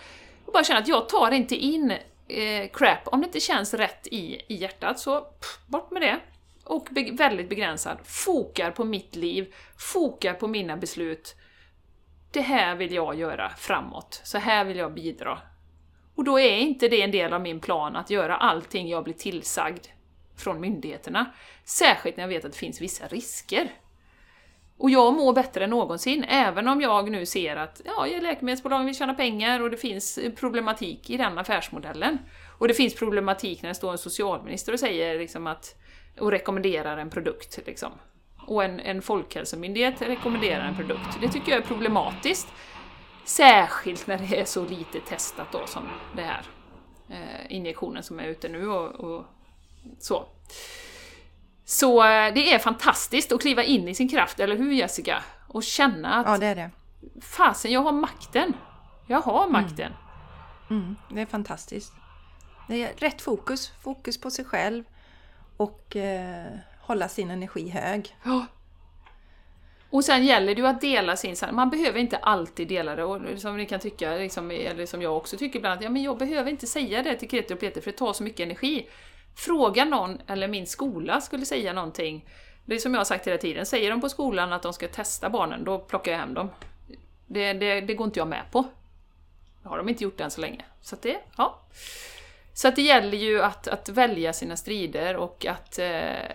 S1: och bara känner att jag tar inte in eh, crap, om det inte känns rätt i, i hjärtat, så pff, bort med det. Och be väldigt begränsad, fokar på mitt liv, fokar på mina beslut. Det här vill jag göra framåt, så här vill jag bidra. Och då är inte det en del av min plan att göra allting jag blir tillsagd från myndigheterna. Särskilt när jag vet att det finns vissa risker. Och jag mår bättre än någonsin, även om jag nu ser att ja, läkemedelsbolagen vill tjäna pengar och det finns problematik i den affärsmodellen. Och det finns problematik när det står en socialminister och säger liksom att och rekommenderar en produkt. Liksom. Och en, en folkhälsomyndighet rekommenderar en produkt. Det tycker jag är problematiskt. Särskilt när det är så lite testat då som det här eh, injektionen som är ute nu och, och så. Så eh, det är fantastiskt att kliva in i sin kraft, eller hur Jessica? Och känna att
S2: Ja, det är det.
S1: fasen, jag har makten. Jag har makten.
S2: Mm, det är fantastiskt. Det är rätt fokus, fokus på sig själv och eh, hålla sin energi hög.
S1: Ja. Och sen gäller det ju att dela sin. Man behöver inte alltid dela det. Och som ni kan tycka, liksom, eller som jag också tycker ibland, att ja, men jag behöver inte säga det till Kreti och Peter för det tar så mycket energi. Fråga någon, eller min skola skulle säga någonting. Det är som jag har sagt hela tiden, säger de på skolan att de ska testa barnen, då plockar jag hem dem. Det, det, det går inte jag med på. Det har de inte gjort än så länge. Så att det, ja. Så att det gäller ju att, att välja sina strider och att... Eh,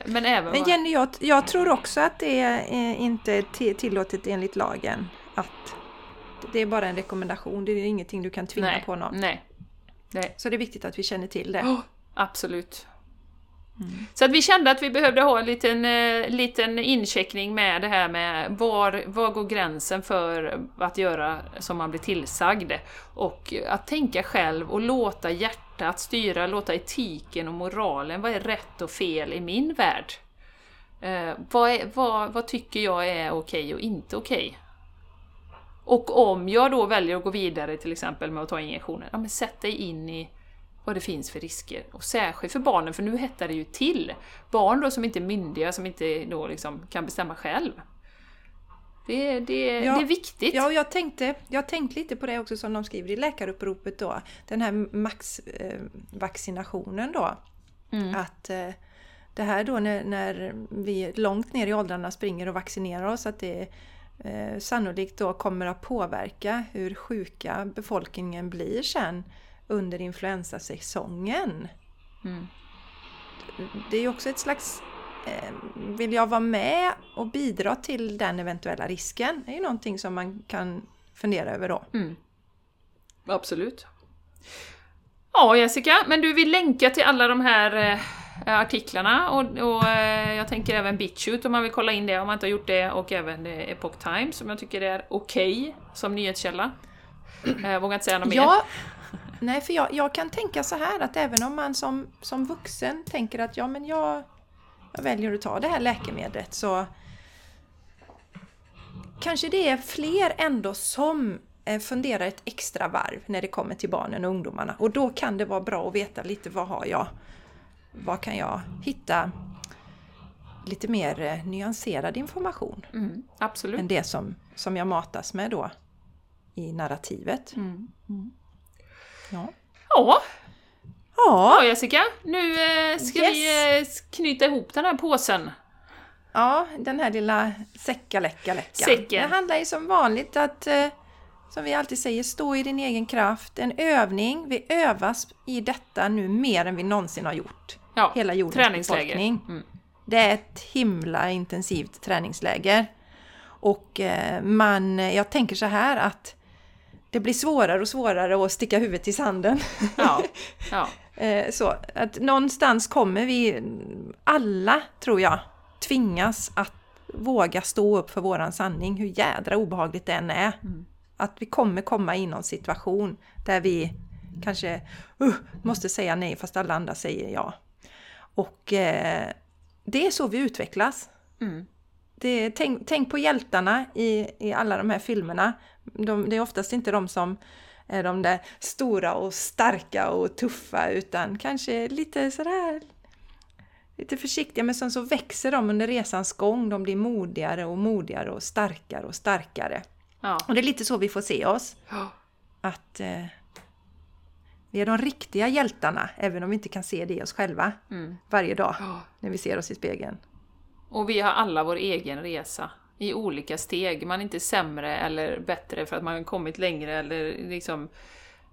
S1: men även...
S2: Men Jenny, jag, jag tror också att det är eh, inte ti- tillåtet enligt lagen. Att det är bara en rekommendation, det är ingenting du kan tvinga
S1: nej,
S2: på någon.
S1: Nej. nej.
S2: Så det är viktigt att vi känner till det.
S1: Oh, absolut. Mm. Så att vi kände att vi behövde ha en liten, eh, liten incheckning med det här med var, var går gränsen för att göra som man blir tillsagd? Och att tänka själv och låta hjärtat styra, låta etiken och moralen, vad är rätt och fel i min värld? Eh, vad, är, vad, vad tycker jag är okej och inte okej? Och om jag då väljer att gå vidare till exempel med att ta injektioner, ja men sätt dig in i vad det finns för risker. Och särskilt för barnen, för nu hettar det ju till. Barn då som inte är myndiga, som inte då liksom kan bestämma själv. Det, det,
S2: Ja.
S1: det är viktigt.
S2: Ja, och jag tänkte, jag har tänkt lite på det också som de skriver i läkaruppropet då. Den här maxvaccinationen då.
S1: Mm.
S2: Att eh, det här då när, när vi långt ner i åldrarna springer och vaccinerar oss, att det eh, sannolikt då kommer att påverka hur sjuka befolkningen blir sen under influensasäsongen.
S1: Mm.
S2: Det är ju också ett slags eh, vill jag vara med och bidra till den eventuella risken? Det är ju någonting som man kan fundera över då.
S1: Mm. Absolut. Ja Jessica, men du vill länka till alla de här eh, artiklarna och, och eh, jag tänker även BitChute om man vill kolla in det om man inte har gjort det och även eh, Epoch Times som jag tycker är okej som nyhetskälla. Eh, Jag vågar inte säga något mer.
S2: Nej, för jag, jag kan tänka så här att även om man som, som vuxen tänker att ja, men jag, jag väljer att ta det här läkemedlet så kanske det är fler ändå som eh, funderar ett extra varv när det kommer till barnen och ungdomarna. Och då kan det vara bra att veta lite vad har jag? Vad kan jag hitta? Lite mer eh, nyanserad information
S1: Mm, absolut.
S2: än det som, som jag matas med då i narrativet.
S1: Mm.
S2: Ja.
S1: Ja,
S2: Ja,
S1: ja Jessica, nu eh, ska vi eh, knyta ihop den här påsen.
S2: ja, den här lilla säcka-läcka-läckan.
S1: Säcken.
S2: Det handlar ju som vanligt att, eh, som vi alltid säger, stå i din egen kraft. En övning. Vi övas i detta nu mer än vi någonsin har gjort.
S1: Ja,
S2: Hela jordens
S1: träningsläger. Mm.
S2: Det är ett himla intensivt träningsläger. Och man, jag tänker så här att det blir svårare och svårare att sticka huvudet i sanden.
S1: Ja, ja.
S2: Eh, så att någonstans kommer vi alla, tror jag, tvingas att våga stå upp för våran sanning, hur jädra obehagligt det än är. Att vi kommer komma i någon situation där vi kanske uh, måste säga nej fast alla andra säger ja. Och eh, det är så vi utvecklas.
S1: Mm.
S2: Det, tänk, tänk på hjältarna i, i alla de här filmerna. De, det är oftast inte de som är de där stora och starka och tuffa utan kanske lite sådär lite försiktiga men sen så växer de under resans gång. De blir modigare och modigare och starkare och starkare.
S1: ja.
S2: Och det är lite så vi får se oss. Att eh, vi är de riktiga hjältarna även om vi inte kan se det i oss själva
S1: Mm.
S2: varje dag när vi ser oss i spegeln.
S1: Och vi har alla vår egen resa i olika steg. Man är inte sämre eller bättre för att man har kommit längre eller liksom...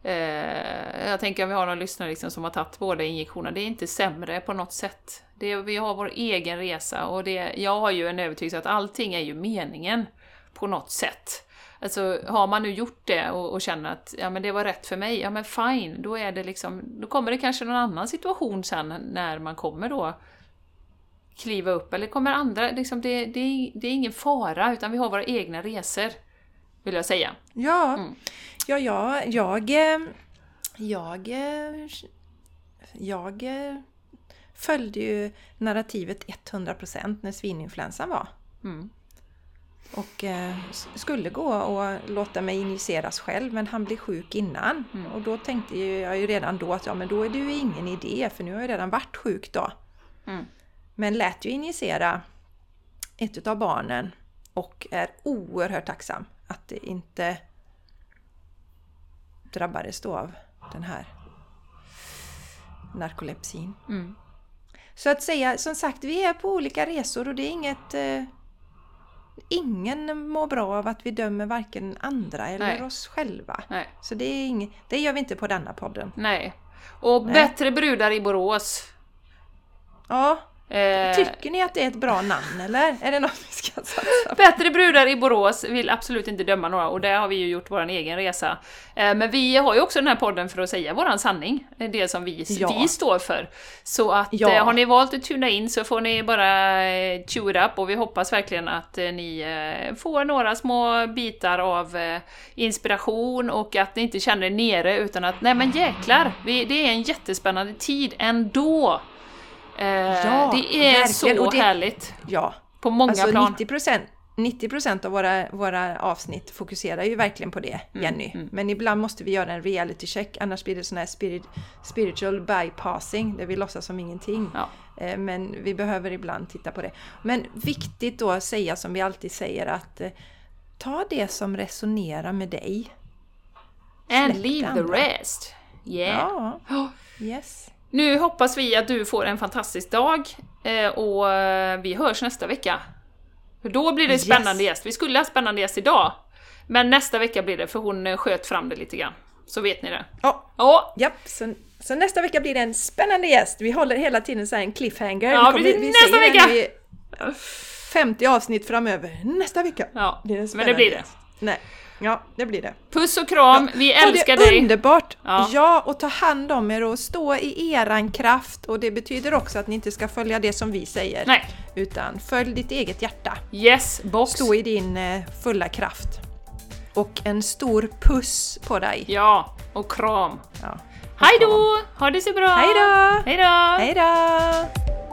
S1: Eh, jag tänker om vi har någon lyssnare liksom som har tagit båda injektionerna, det är inte sämre på något sätt. Det, vi har vår egen resa och det, jag har ju en övertygelse att allting är ju meningen på något sätt. Alltså har man nu gjort det och, och känner att ja, men det var rätt för mig, ja men fine, då är det liksom, då kommer det kanske någon annan situation sen när man kommer då kliva upp, eller kommer andra, liksom det, det, det är ingen fara, utan vi har våra egna resor, vill jag säga.
S2: Ja,
S1: Mm.
S2: ja, ja jag, eh, jag, eh, jag eh, följde ju narrativet 100% när svininfluensan var.
S1: Mm.
S2: Och eh, skulle gå och låta mig injiceras själv men han blev sjuk innan.
S1: Mm.
S2: Och då tänkte jag ju redan då att ja men då är det ju ingen idé för nu har jag redan varit sjuk då.
S1: Mm.
S2: Men lät ju injicera ett utav barnen och är oerhört tacksam att det inte drabbades då av den här narkolepsin.
S1: Mm.
S2: Så att säga, som sagt, vi är på olika resor och det är inget... Eh, ingen mår bra av att vi dömer varken andra eller
S1: Nej.
S2: oss själva.
S1: Nej,
S2: Så det, är inget, det gör vi inte på denna podden.
S1: nej. Och
S2: Nej.
S1: bättre brudar i Borås.
S2: Ja,
S1: Eh,
S2: tycker ni att det är ett bra namn eller? Är det något vi ska satsa på?
S1: Bättre brudar i Borås vill absolut inte döma några och där har vi ju gjort vår egen resa. Eh, Men vi har ju också den här podden för att säga våran sanning, det som vi,
S2: Ja.
S1: vi står för. Så att
S2: Ja.
S1: eh, har ni valt att tuna in så får ni bara eh, chew it up och vi hoppas verkligen att eh, ni eh, får några små bitar av eh, inspiration och att ni inte känner er nere utan att nej men jäklar, vi, det är en jättespännande tid ändå. Eh,
S2: Ja,
S1: det är
S2: verkligen.
S1: så
S2: det-
S1: härligt
S2: Ja,
S1: på många
S2: alltså
S1: plan.
S2: 90 90 av våra, våra avsnitt fokuserar ju verkligen på det,
S1: Mm,
S2: Jenny. Men ibland måste vi göra en reality check, annars blir det sån här spirit, spiritual bypassing, där vi låtsas som ingenting.
S1: Ja.
S2: Eh, Men vi behöver ibland titta på det. Men viktigt då att säga som vi alltid säger att eh, ta det som resonerar med dig.
S1: And leave
S2: det
S1: the
S2: andra.
S1: rest. Yeah.
S2: Ja, yes.
S1: Nu hoppas vi att du får en fantastisk dag eh, och eh, vi hörs nästa vecka. För då blir det
S2: Yes.
S1: spännande gäst. Vi skulle ha spännande gäst idag, men nästa vecka blir det för hon eh, sköt fram det lite grann. Så vet ni det.
S2: Ja,
S1: Ja,
S2: Japp, så, så nästa vecka blir det en spännande gäst. Vi håller hela tiden så en cliffhanger.
S1: Ja,
S2: vi
S1: precis. Nästa vecka!
S2: det i 50 avsnitt framöver. Nästa vecka
S1: ja.
S2: det en
S1: men det blir det.
S2: Nej, ja, det blir det.
S1: Puss och kram, vi
S2: Ha
S1: älskar
S2: det
S1: dig!
S2: underbart!
S1: Ja.
S2: Ja. och ta hand om er och stå i eran kraft. Och det betyder också att ni inte ska följa det som vi säger.
S1: Nej,
S2: Utan följ ditt eget hjärta.
S1: yes, box!
S2: Stå i din eh, fulla kraft. Och en stor puss på dig.
S1: Ja, och kram!
S2: Ja.
S1: Hej då! Ha det så bra!
S2: Hej då!
S1: Hej då!
S2: Hej då!